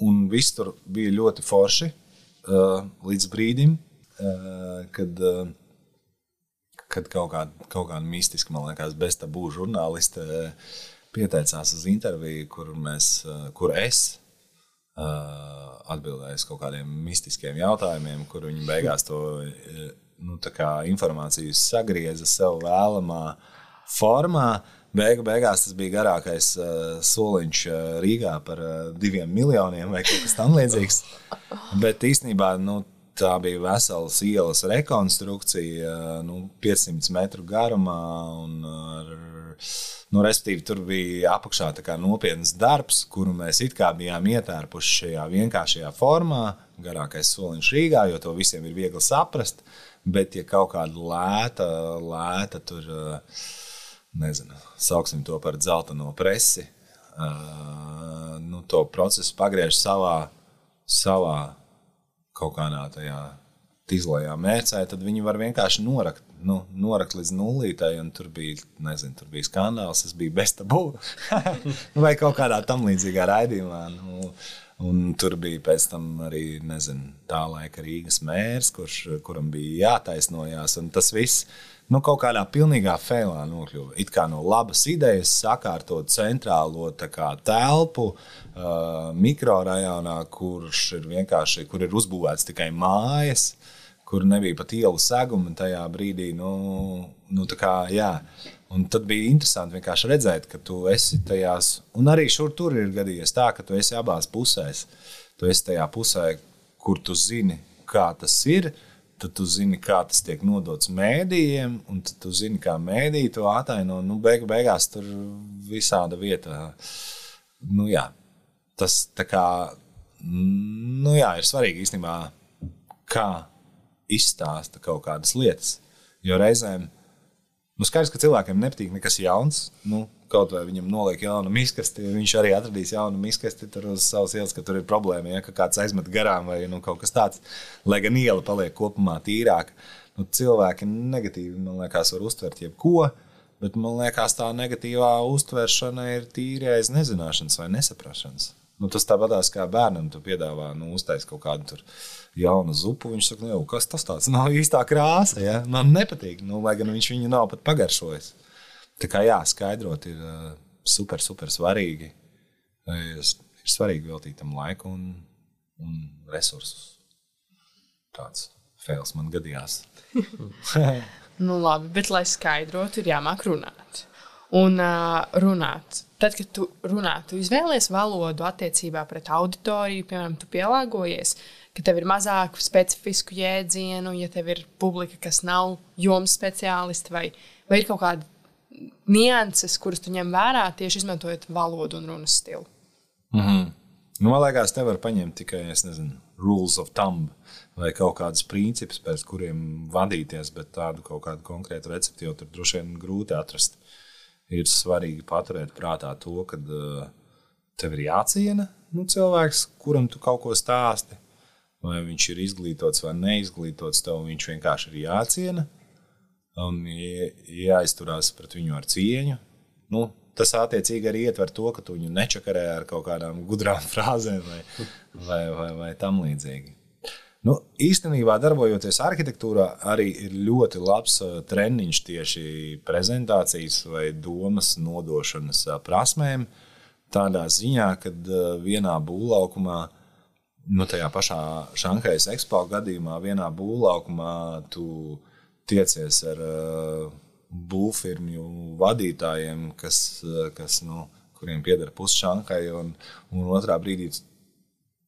un viss tur bija ļoti forši uh, līdz brīdim, kad, kad kaut kāda, kaut kāda mistiska, man liekas, bez tabū žurnāliste pieteicās uz interviju, kur, mēs, kur es atbildēju uz kaut kādiem mistiskiem jautājumiem, kur viņi beigās to. Uh, nu, informāciju sagrieza sev vēlamā formā. Beigu beigās tas bija garākais uh, soliņš uh, Rīgā par uh, diviem miljoniem vai kaut kas tamlīdzīgs. Bet īstenībā nu, tā bija veselas ielas rekonstrukcija, nu, 500 metru garumā. Un, ar, nu, respektīvi, tur bija apakšā nopietns darbs, kuru mēs it kā bijām ietērpuši šajā vienkāršajā formā, garākais soliņš Rīgā, jo to visiem ir viegli saprast. Bet, ja kaut kāda lēta, lēta tur, nezinu, sauksim to par dzelteno presi, nu, to procesu pagriež savā, savā kaut kādā tajā tīzlajā mērcē, tad viņi var vienkārši norakt, nu, norakt līdz nulītei. Tur bija, nezinu, tur bija skandāls, tas bija bez tabū. Vai kaut kādā tam līdzīgā raidījumā. Nu, Un tur bija pēc tam arī nezinu, tā laika Rīgas mērs, kurš, kuram bija jātaisnojas. Tas viss nu, kaut kādā pilnīgā failā nokļuva. It kā no labas idejas sakārtot centrālo kā, telpu uh, mikrorajonā, kurš ir vienkārši kur ir uzbūvēts tikai mājas, kur nebija pat ielu seguma tajā brīdī. Nu, nu, kā, jā. Un tad bija interesanti vienkārši redzēt, ka tu esi tajās, un arī šur tur ir gadījies tā, ka tu esi abās pusēs. Tu esi tajā pusē, kur tu zini, kā tas ir. Tad tu zini, kā tas tiek nodots mēdījiem, un tad tu zini, kā mēdīji to ataino. Nu, beig, beigās tur visāda vieta. Nu, jā, tas kā, nu, jā, ir svarīgi īstenībā, kā izstāsta kaut kādas lietas. Jo reizēm nu, skaidrs, ka cilvēkiem nepatīk nekas jauns. Nu, kaut vai viņam noliek jaunu miskasti, viņš arī atradīs jaunu miskasti uz savas ielas, ka tur ir problēma, ja ka kāds aizmet garām vai nu, kaut kas tāds, lai gan iela paliek kopumā tīrāka. Nu, cilvēki negatīvi, man liekas, var uztvert jebko, bet man liekas, tā negatīvā uztveršana ir tīri aiz nezināšanas vai nesaprašanas. Nu, tas tāpatās kā bērnam, tu piedāvā nu, uztaisīt kaut kādu jaunu zupu. Viņš saka, nu, kas tas tāds nav īstā krāsa. Ja? Man nepatīk, nu, lai gan viņš viņu nav pat pagaršojis. Tā kā jā, skaidrot ir uh, super, super svarīgi. Ir svarīgi veltīt tam laiku un, un resursus. Tāds fails man gadījās. nu, labi, bet, lai skaidrotu, ir jāmāk runāt. Un uh, runāt. Tad, kad tu runā, tu izvēlies valodu attiecībā pret auditoriju, piemēram, tu pielāgojies, ka tev ir mazāk specifisku jēdzienu, ja tev ir publika, kas nav jomas speciālisti, vai, vai ir kaut kāda nianses, kuras tu ņem vērā tieši izmantojot valodu un runas stilu. Mm -hmm. nu, man liekas, te var paņemt tikai nezinu, rules of thumb vai kaut kādus principus, pēc kuriem vadīties, bet tādu kaut kādu konkrētu recepti jau tur droši vien grūti atrast. Ir svarīgi paturēt prātā to, ka uh, tev ir jāciena nu, cilvēks, kuram tu kaut ko stāsti. Vai viņš ir izglītots vai neizglītots, tev viņš vienkārši ir jāciena un jāizturās pret viņu ar cieņu. Nu, tas attiecīgi arī ietver to, ka tu viņu nečakarē ar kaut kādām gudrām frāzēm vai, vai, vai, vai tam līdzīgi. Nu, īstenībā, darbojoties arhitektūrā, arī ir ļoti labs uh, treniņš tieši prezentācijas vai domas nodošanas uh, prasmēm. Tādā ziņā, ka uh, vienā būvlaukumā, nu, tajā pašā Šanhajas ekspo gadījumā, vienā būvlaukumā tu tiecies ar būvfirmu vadītājiem, kas, kas nu, kuriem pieder pusšankai, un, un otrā brīdī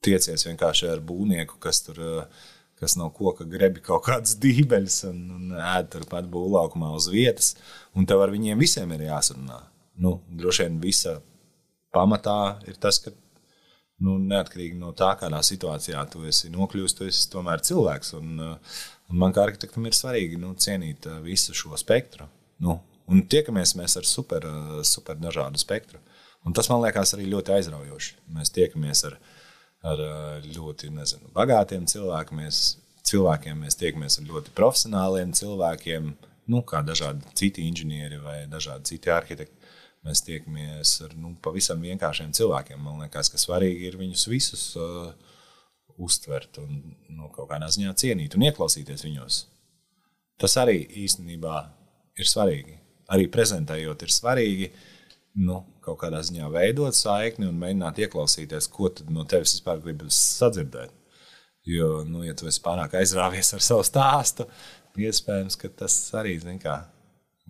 tiecies vienkārši ar būvnieku, kas tur uh, kas no koka grebi kaut kādas dībeļus un, un ēd turpat būvlaukumā uz vietas. Un tev ar viņiem visiem ir jāsarunā. Nu, droši vien visa pamatā ir tas, ka nu, neatkarīgi no tā, kādā situācijā tu esi nokļuvis, tu esi tomēr cilvēks. Un, Un man kā arhitektam ir svarīgi nu, cienīt uh, visu šo spektru. Nu, un tiekamies mēs ar super, super dažādu spektru. Un tas man liekas arī ļoti aizraujoši. Mēs tiekamies ar, ar uh, ļoti nezinu, bagātiem cilvēkiem. Mēs, cilvēkiem mēs tiekamies ar ļoti profesionāliem cilvēkiem, nu, kā dažādi citi inženieri vai dažādi citi arhitekti. Mēs tiekamies ar nu, pavisam vienkāršiem cilvēkiem. Man liekas, ka svarīgi ir viņus visus uh, uztvert un nu, kaut kādā ziņā cienīt un ieklausīties viņos. Tas arī īstenībā ir svarīgi. Arī prezentējot, ir svarīgi nu, kaut kādā ziņā veidot saikni un mēģināt ieklausīties, ko no tevis vispār gribas sadzirdēt. Jo, nu, ja tu esi pārāk aizrāvies ar savu stāstu, iespējams, ka tas arī, zin kā,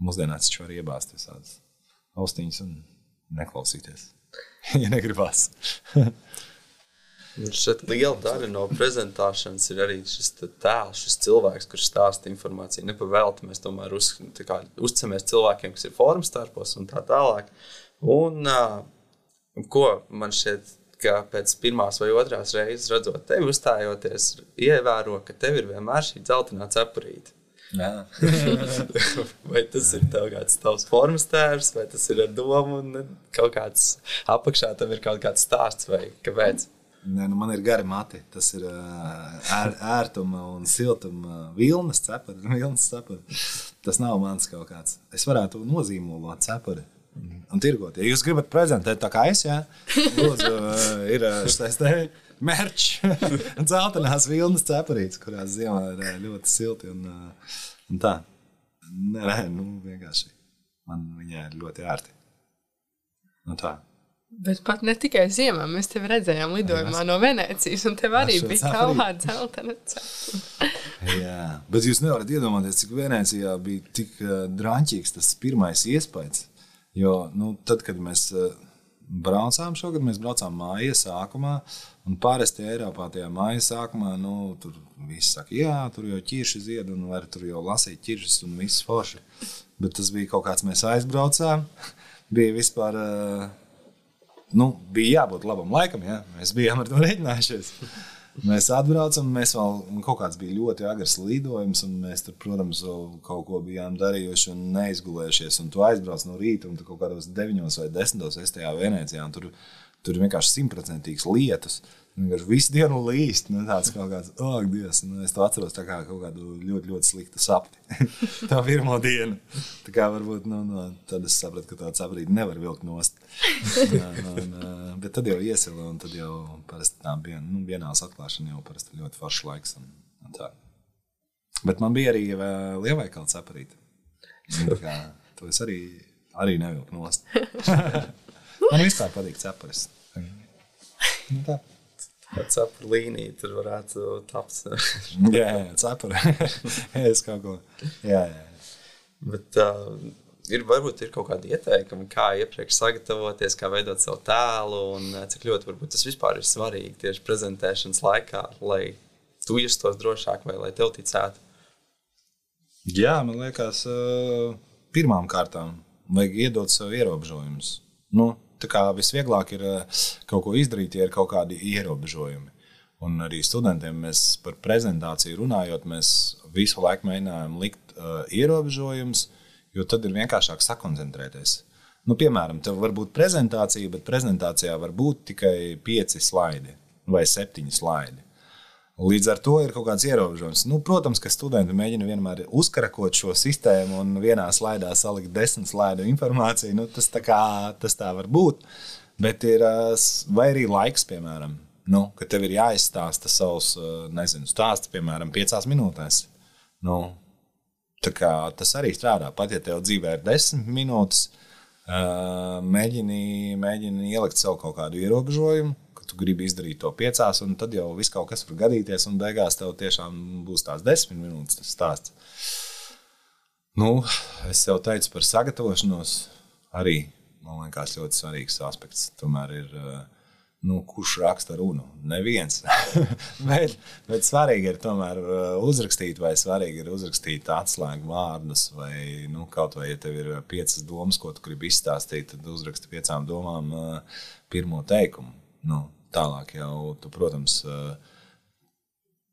mūsdienās taču var iebāzt visādas austiņas un neklausīties, ja negribas. Šeit liela daļa no prezentācijas ir arī šis tēls, šis cilvēks, kurš stāsta informāciju. Nepavēlti mēs tomēr uz, kā, uzticamies cilvēkiem, kas ir formas starpos un tā tālāk. Un, uh, ko man šķiet, ka pēc pirmās vai otrās reizes redzot tevi uzstājoties, ievēro, ka tev ir vienmēr šī dzeltenā cepurīte. vai tas ir kāds tavs formas tēvs, vai tas ir ar domu, un kaut kāds apakšā tam ir kaut kāds stāsts, vai kāpēc? Nē, nu man ir gari mati. Tas ir ēr, ērtuma un siltuma vilnas cepuri. Vilnas cepuri. Tas nav mans kaut kāds. Es varētu nozīmolot cepuri. Un tirgot. Ja jūs gribat prezentēt tā kā es, jā, lūdzu, ir šis te mērķis, dzeltenās vilnas cepurītes, kurās ziemā ir ļoti silti un, un tā. Nē, nē, nu vienkārši man viņai ir ļoti ērti. Nu tā. Bet pat ne tikai ziemā, mēs tevi redzējām lidojumā Jā, no Venecijas, un tev arī bija kaut kāda zeltaina cepura. Jā, bet jūs nevarat iedomāties, cik Venecijā bija tik uh, drāmīgs tas pirmais iespējas. Jo nu, tad, kad mēs uh, braucām šogad, mēs braucām māja sākumā, un parasti Eiropā tajā māja sākumā, nu, tur viss saka, jā, tur jau ķirši zied, un var tur jau lasīt ķiršus un viss forši. Bet tas bija kaut kāds, mēs aizbraucām, bija vispār. Uh, nu, bija jābūt labam laikam. Ja? Mēs bijām ar to rēķinājušies. Mēs atbraucam, mēs vēl kaut kāds bija ļoti agrs lidojums, un mēs tur, protams, kaut ko bijām darījuši un neizgulējušies. Un tu aizbrauc no rīta, un tu kaut kādos 9 vai 10 es tajā Venecijā, un tur, tur vienkārši simtprocentīgs lietus. Vienkārši visu dienu līst. Nu, tāds kaut kāds, oh, Dievs, nu, es to atceros kā kaut kādu ļoti, ļoti sliktu sapni. tā pirmā diena. Tā kā varbūt, nu, no, tad es sapratu, ka tādu saprīti nevar vilkt nost. Jā, nu, un, bet tad jau iesila, un tad jau parasti tā bija, nu, vienās atklāšana jau parasti ļoti foršs laiks. Un, un tā. Bet man bija arī lielveikala saprīti. Kā, to es arī, arī nevilku nost. man vispār patīk ceparis. Nu, tā. Cepura līnija tur varētu tapt. jā, jā, cepura. es kaut ko. Jā, jā. Bet, uh, ir, varbūt ir kaut kādi ieteikumi, kā iepriekš sagatavoties, kā veidot savu tēlu, un cik ļoti tas vispār ir svarīgi tieši prezentēšanas laikā, lai tu justos drošāk vai lai tev ticētu. Jā, man liekas, pirmām kārtām vajag iedot sev ierobežojumus. Nu, visvieglāk ir eh, kaut ko izdarīt, ja ir kaut kādi ierobežojumi. Un arī studentiem mēs par prezentāciju runājot, mēs visu laiku mēģinājām likt uh, ierobežojumus, jo tad ir vienkāršāk sakoncentrēties. Nu, piemēram, tev var būt prezentācija, bet prezentācijā var būt tikai pieci slaidi vai septiņi slaidi. Līdz ar to ir kaut kāds ierobežojums. Nu, protams, ka studenti mēģina vienmēr uzkarakot šo sistēmu un vienā slaidā salikt desmit slaidu informāciju. Nu, tas, tā kā, tas tā var būt. Bet ir arī laiks, piemēram, nu, ka tev ir jāizstāsta savs nezinu, stāsts, piemēram, piecās minūtēs. Nu, tas arī strādā. Pat ja tev dzīvē ir desmit minūtes, mēģini, mēģini ielikt sev kaut kādu ierobežojumu tu gribi izdarīt to piecās, un tad jau viss kaut kas var gadīties, un beigās tev tiešām būs tās desmit minūtes tas stāsts. Nu, es jau teicu par sagatavošanos. Arī man liekas, ļoti svarīgs aspekts. Tomēr ir, eh, nu, kurš raksta runu? Neviens. bet, bet svarīgi ir tomēr eh, uzrakstīt, vai svarīgi ir uzrakstīt atslēgu vārdus, vai nu, kaut vai, ja tev ir piecas domas, ko tu gribi izstāstīt, tad uzraksti piecām domām eh, pirmo teikumu. Nu, Tālāk jau, tu, protams,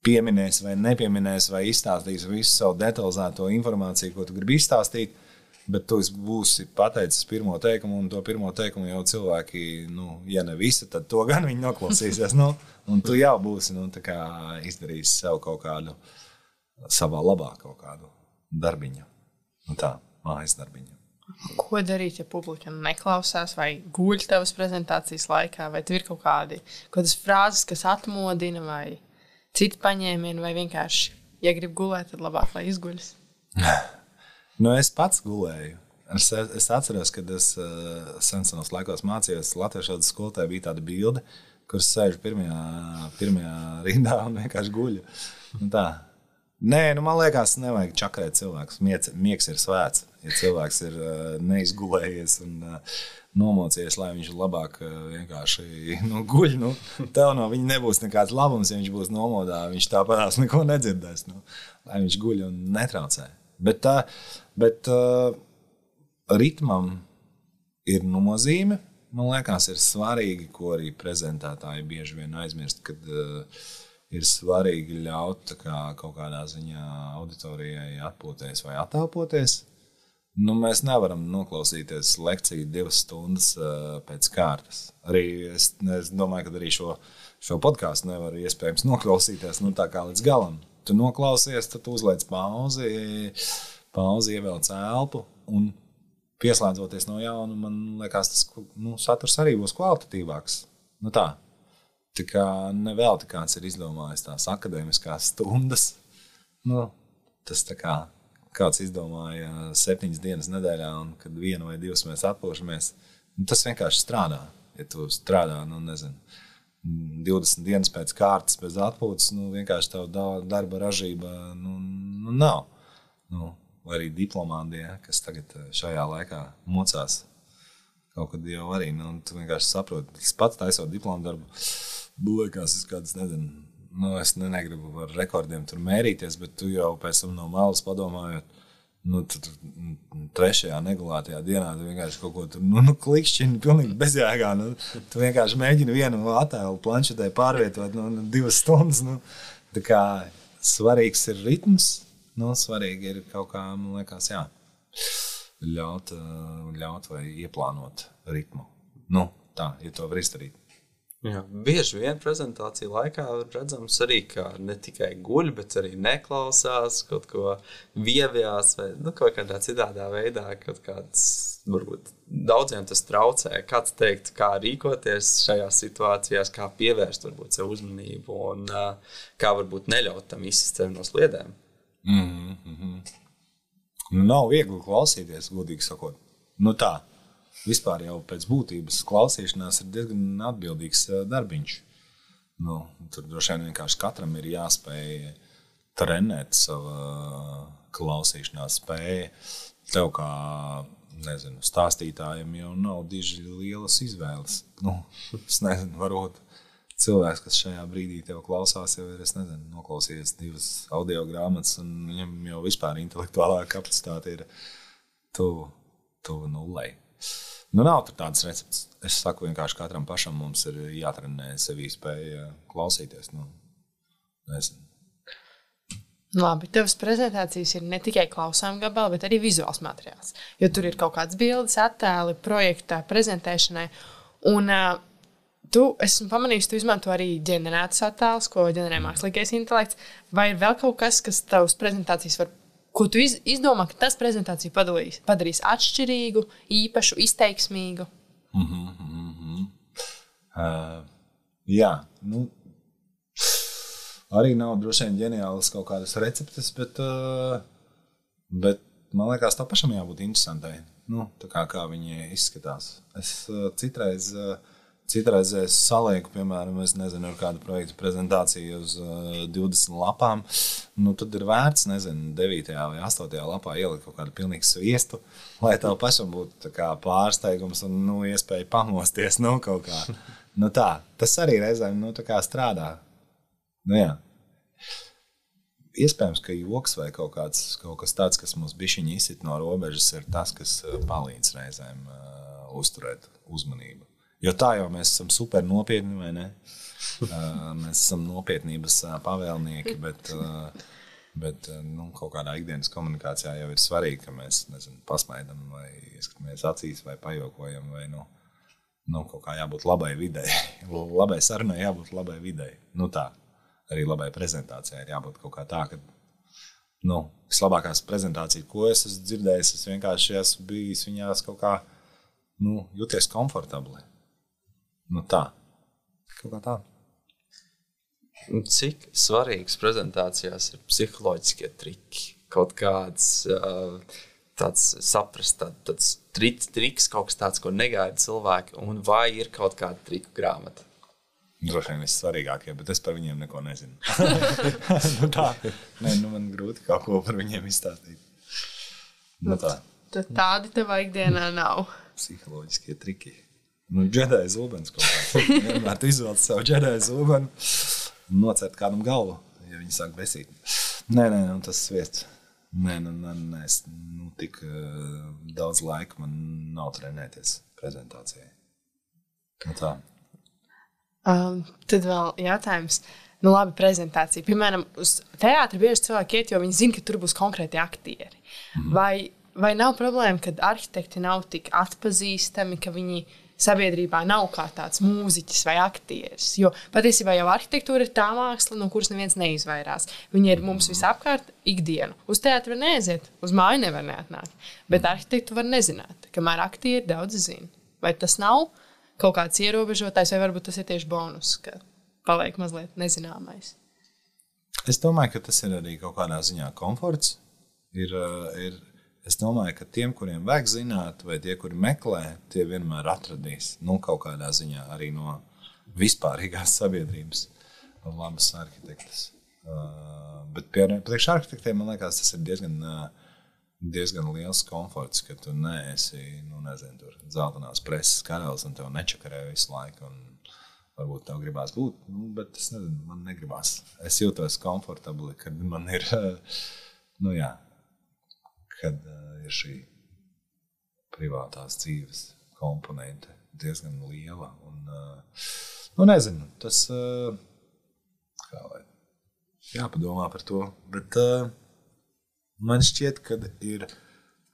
pieminēsi vai nepieminēsi, vai izstāstīsi visu savu detalizēto informāciju, ko tu gribi izstāstīt. Bet tu būsi pateicis pirmo teikumu, un to pirmo teikumu jau cilvēki, nu, ja ne visi, tad to gan viņi noklausīsies. Nu, un tu jau būsi nu, izdarījis sev kaut kādu savā labā kaut kādu darbiņu. Nu, tā, mājas darbiņu. Ko darīt, ja publika neklausās vai guļ tavas prezentācijas laikā, vai ir kaut kādi kādas frāzes, kas atmodina, vai citi paņēmieni, vai vienkārši, ja grib gulēt, tad labāk, lai izguļas? nu, es pats gulēju. Es, es atceros, kad es uh, senos laikos mācījos Latvijas valodas skolotājā, bija tāda bilde, kur sēž pirmajā, pirmajā rindā un vienkārši guļ. Nu, tā. Nē, nu, man liekas, nevajag čakarēt cilvēkus. Miegs ir svēts. Ja cilvēks ir neizgulējies un nomocījies, lai viņš labāk vienkārši nu, guļ, nu, tev no viņa nebūs nekāds labums, ja viņš būs nomodā. Viņš tāpatās neko nedzirdēs. Nu, lai viņš guļ un netraucē. Bet, uh, bet ritmam ir nozīme. Man liekas, ir svarīgi, ko arī prezentētāji bieži vien aizmirst. Kad, uh, ir svarīgi ļaut kā, kaut kādā ziņā auditorijai atpūties vai attālpoties. Nu, mēs nevaram noklausīties lekciju divas stundas uh, pēc kārtas. Arī es, es domāju, ka arī šo, šo podkāstu nevar iespējams noklausīties nu, tā kā līdz galam. Tu noklausies, tad uzliec pauzi, pauzi ievelc elpu un pieslēdzoties no jauna, man liekas, tas nu, saturs arī būs kvalitatīvāks. Nu, tā. Tā kā nevelti kāds ir izdomājis tās akadēmiskās stundas. Nu, tas tā kā kāds izdomāja septiņas dienas nedēļā, un kad vienu vai divas mēs atpūšamies, nu, tas vienkārši strādā. Ja tu strādā, nu, nezinu, 20 dienas pēc kārtas, bez atpūtas, nu, vienkārši tā darba ražība nu, nu, nav. Nu, arī diplomāti, ja, kas tagad šajā laikā mocās. Kaut kad jau arī, nu, tu vienkārši saproti, es pats taisot diplomu darbu liekas, es kāds nezinu. Nu, es ne, negribu ar rekordiem tur mērīties, bet tu jau pēc tam no malas padomājot, nu, tu, tu, trešajā negulētajā dienā tu vienkārši kaut ko tur nu, nu, klikšķini, pilnīgi bezjēgā. Nu, tu vienkārši mēģini vienu attēlu planšetē pārvietot nu, nu, divas stundas. Nu, tā kā svarīgs ir ritms, nu, svarīgi ir kaut kā, man liekas, jā, ļaut, ļaut vai ieplānot ritmu. Nu, tā, ja to var izdarīt. Jā, bieži vien prezentāciju laikā redzams arī, ka ne tikai guļ, bet arī neklausās, kaut ko vievjās vai nu, kaut kādā citādā veidā. Kāds, varbūt daudziem tas traucē. Kāds teikt, kā rīkoties šajās situācijās, kā pievērst varbūt, sev uzmanību un kā varbūt neļaut tam izsist no sliedēm. Mm -hmm. Nav viegli klausīties, godīgi sakot. Nu tā vispār jau pēc būtības klausīšanās ir diezgan atbildīgs eh, darbiņš. Nu, tur droši vien vienkārši katram ir jāspēj trenēt savu klausīšanās spēju. Tev kā nezinu, stāstītājiem jau nav diži lielas izvēles. Nu, es nezinu, varbūt cilvēks, kas šajā brīdī tev klausās, jau ir nezinu, noklausījies divas audio grāmatas, un viņam jau vispār intelektuālā kapacitāte ir tuvu, tuvu nulei. Nu, nav tādas receptes. Es saku, vienkārši katram pašam mums ir jātrenē sevi spēja klausīties. Nu, nezinu. Labi, tavas prezentācijas ir ne tikai klausām gabali, bet arī vizuāls materiāls. Jo tur ir kaut kādas bildes, attēli, projekta prezentēšanai. Un uh, tu esmu pamanījis, tu izmanto arī ģenerētus attēlus, ko ģenerē mākslīgais intelekts. Vai ir vēl kaut kas, kas tavas prezentācijas var ko tu iz, izdomā, ka tas prezentāciju padarīs, padarīs atšķirīgu, īpašu, izteiksmīgu? Mm -hmm, mm -hmm. Uh, jā, nu, arī nav droši vien ģeniālas kaut kādas receptes, bet, uh, bet man liekas, tā pašam jābūt interesantai. Nu, kā, kā viņi izskatās. Es uh, citreiz. Uh, Citreiz es salieku, piemēram, nezinu, ar kādu projektu prezentāciju uz uh, 20 lapām. Nu, tad ir vērts, nezinu, 9. vai 8. lapā ielikt kaut kādu pilnīgu sviestu, lai tev pašam būtu pārsteigums un nu, iespēja pamosties no nu, kaut kā. Nu, tā, tas arī reizēm nu, strādā. Nu, jā. Iespējams, ka joks vai kaut, kāds, kaut kas tāds, kas mums bija izsit no robežas, ir tas, kas uh, palīdz reizēm uh, uzturēt uzmanību. Jo tā jau mēs esam super nopietni, vai ne? Mēs esam nopietnības pavēlnieki, bet, bet nu, kaut kādā ikdienas komunikācijā jau ir svarīgi, ka mēs nezinu, pasmaidām, vai ieskatāmies acīs, vai pajokojam, vai nu, nu, kaut kā jābūt labai videi. labai sarunai jābūt labai videi. Nu, tā. Arī labai prezentācijai ir jābūt kaut kā tā, ka nu, vislabākās prezentācijas, ko es esmu dzirdējis, es vienkārši esmu bijis viņās kaut kā nu, jūties komfortabli. Nu tā. Kaut kā tā. Cik svarīgs prezentācijās ir psiholoģiskie triki? Kaut kāds tāds saprast, tā, tāds triks, triks, kaut kas tāds, ko negaida cilvēki, un vai ir kaut kāda triku grāmata? Droši vien vissvarīgākie, bet es par viņiem neko nezinu. nu tā, nē, nu man grūti kaut ko par viņiem izstāstīt. Nu tā, Tad tādi tev ikdienā nav. psiholoģiskie triki. Nu, džedājas zobens kaut kāds. Vienmēr tu izvēlies savu džedājas zobenu un nocērt kādam galvu, ja viņi sāk besīt. Nē, nē, nu, tas sviests. Nē, nu, nē, nē, es nu, tik uh, daudz laika man nav trenēties prezentācijai. Nu, tā. Um, tad vēl jautājums. Nu, labi, prezentācija. Piemēram, uz teātra bieži cilvēki iet, jo viņi zina, ka tur būs konkrēti aktieri. Mm. Vai, vai nav problēma, ka arhitekti nav tik atpazīstami, ka viņi sabiedrībā nav kā tāds mūziķis vai aktieris? Jo patiesībā jau arhitektūra ir tā māksla, no kuras neviens neizvairās. Viņa ir mums visapkārt ikdienu. Uz teātra var neaiziet, uz māju nevar neatnākt. Bet arhitektu var nezināt, kamēr aktieri daudz zina. Vai tas nav kaut kāds ierobežotājs, vai varbūt tas ir tieši bonus, ka paliek mazliet nezināmais? Es domāju, ka tas ir arī kaut kādā ziņā komforts. Ir, uh, ir, es domāju, ka tiem, kuriem vajag zināt, vai tie, kuri meklē, tie vienmēr atradīs nu, kaut kādā ziņā arī no vispārīgās sabiedrības labas arhitektas. Uh, bet priekš arhitektiem man liekas, tas ir diezgan, uh, diezgan liels komforts, ka tu neesi nu, nezinu, zeltainās preses karalis un tev nečakarē visu laiku. Varbūt tev gribās būt, nu, bet es nezinu, man negribās. Es jūtos komfortabli, kad man ir, nu, jā, kad uh, ir šī privātās dzīves komponente diezgan liela. Un, uh, nu, nezinu, tas uh, kā lai jāpadomā par to. Bet uh, man šķiet, ka ir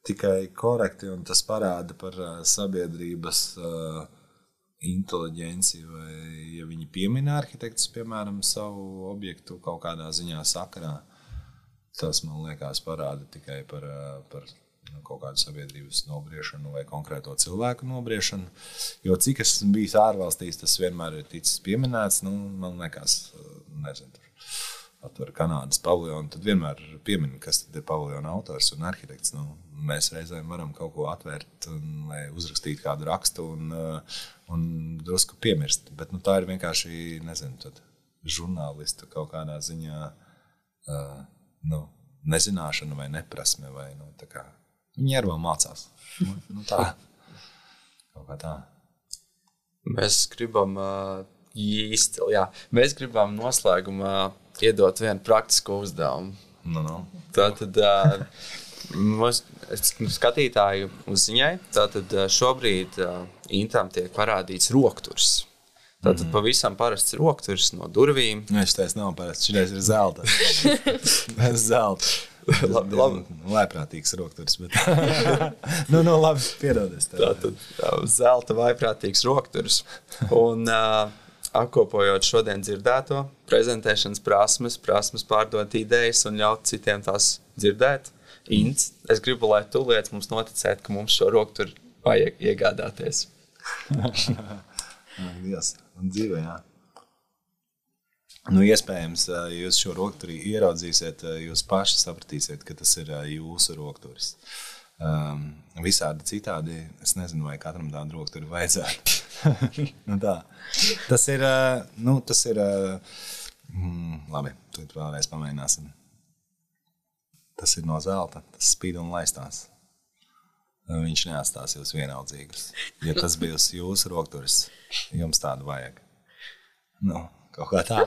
tikai korekti, un tas parāda par uh, sabiedrības uh, inteliģenci, vai ja viņi piemina arhitektus, piemēram, savu objektu kaut kādā ziņā sakarā. Tas man liekas, parāda tikai par, ā, par nu, kaut kādu sabiedrības nobriešanu vai konkrēto cilvēku nobriešanu. Jo cik es esmu bijis ārvalstīs, tas vienmēr ir ticis pieminēts. Nu, man liekas, ā, nezinu, atver Kanādas paviljonu, tad vienmēr piemin, kas ir paviljona autors un arhitekts. Nu, mēs reizēm varam kaut ko atvērt, un, lai uzrakstītu kādu rakstu un, uh, un drusku piemirst. Bet nu, tā ir vienkārši nezinu, žurnālistu kaut kādā ziņā uh, nu, nezināšana vai neprasme. Vai, nu, tā kā, viņi arī vēl mācās. Nu, nu, tā. Kaut kā tā. Mēs gribam īsti, jā, mēs gribam noslēgumā iedot vienu praktisku uzdevumu. Nu, nu. Tātad uh, mums skatītāju uzziņai, tātad šobrīd uh, Intām tiek parādīts rokturs. Tātad mm pavisam parasts rokturs no durvīm. Nu, Šis nav parasts, šis ir zelta. zelta. Labi, labi. Lēprātīgs rokturs. Bet... nu, nu, labi, piedodies. tev. Tātad jā, zelta vaiprātīgs rokturs. Un uh, apkopojot šodien dzirdēto, prezentēšanas prasmes, prasmes pārdot idejas un ļaut citiem tās dzirdēt. Ints, es gribu, lai tu liec mums noticēt, ka mums šo rokturu vajag iegādāties. Ak, Man dzīvē, jā. Nu, iespējams, ja jūs šo rokturi ieraudzīsiet, jūs paši sapratīsiet, ka tas ir jūsu rokturis. Um, visādi citādi, es nezinu, vai katram tādu rokturi vajadzētu. nu, tā. Tas ir, nu, tas ir, mm, labi, tu vēlreiz pamēģināsim. Tas ir no zelta, tas spīd un laistās. Viņš neatstās jūs vienaldzīgus. Ja tas bija jūsu rokturis, jums tādu vajag. Nu, kaut kā tā.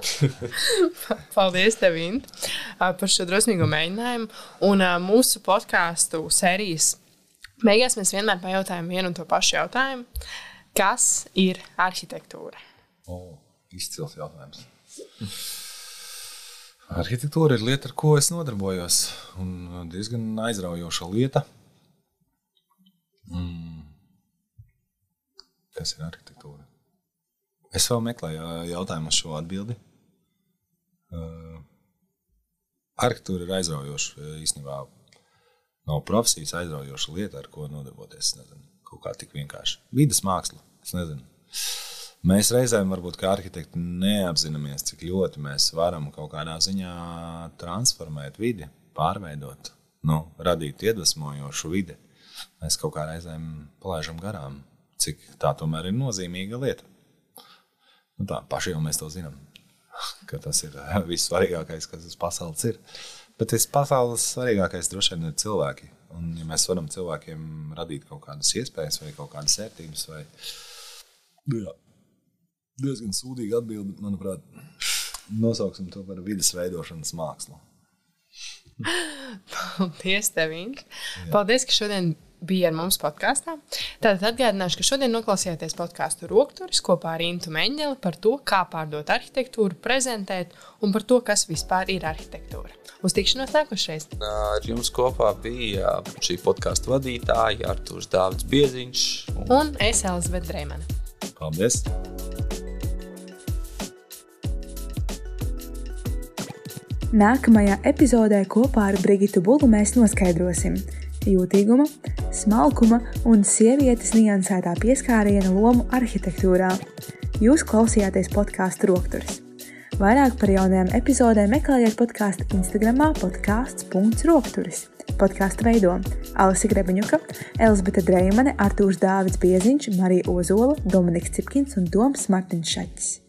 Paldies, tev, Int, par šo drosmīgo mēģinājumu. Un mūsu podkāstu sērijas beigās mēs vienmēr pajautājam vienu un to pašu jautājumu. Kas ir arhitektūra? O, izcils jautājums. Arhitektūra ir lieta, ar ko es nodarbojos. Un diezgan aizraujoša lieta. Mm. Kas ir arhitektūra? Es vēl meklēju jautājumu uz šo atbildi. Uh, arhitektūra ir aizraujoša. Īstenībā nav profesijas aizraujoša lieta, ar ko nodarboties. Es Nezinu, kaut kā tik vienkārši. Vides māksla. Mēs reizēm, varbūt, kā arhitekti, neapzināmies, cik ļoti mēs varam kaut kādā ziņā transformēt vidi, pārveidot, nu, radīt iedvesmojošu vidi. Mēs kaut kā reizēm palaidām garām, cik tā tomēr ir nozīmīga lieta. Nu, tā paši jau mēs to zinām, ka tas ir vissvarīgākais, kas uz pasaules ir. Bet tas pasaules svarīgākais droši vien ir cilvēki. Un, ja mēs varam cilvēkiem radīt kaut kādas iespējas vai kaut kādas vērtības, vai nu jā, diezgan sūdīga atbilde, manuprāt, nosauksim to par vidas veidošanas mākslu. Paldies, tev, Inga. Paldies, ka šodien bija ar mums podkāstā. Tātad atgādināšu, ka šodien noklausījāties podkāstu Rokturis kopā ar Intu Meņģeli par to, kā pārdot arhitektūru, prezentēt un par to, kas vispār ir arhitektūra. Uz tikšanos nākošais. Ar jums kopā bija šī podkāstu vadītāja Artūrs Dāvids Bieziņš un, un es Elizabete Dreimane. Paldies! Nākamajā epizodē kopā ar Brigitu Bulu mēs noskaidrosim jūtīguma, smalkuma un sievietes niansētā pieskāriena lomu arhitektūrā. Jūs klausījāties podkāstu Rokturis. Vairāk par jaunajām epizodēm meklējiet podkāstu Instagram podkāsts.rokturis. Podkāstu veido Alisa Grebiņuka, Elzbieta Dreimane, Artūrs Dāvids Bieziņš, Marija Ozola, Dominiks Cipkins un Doms Martins Šaķis.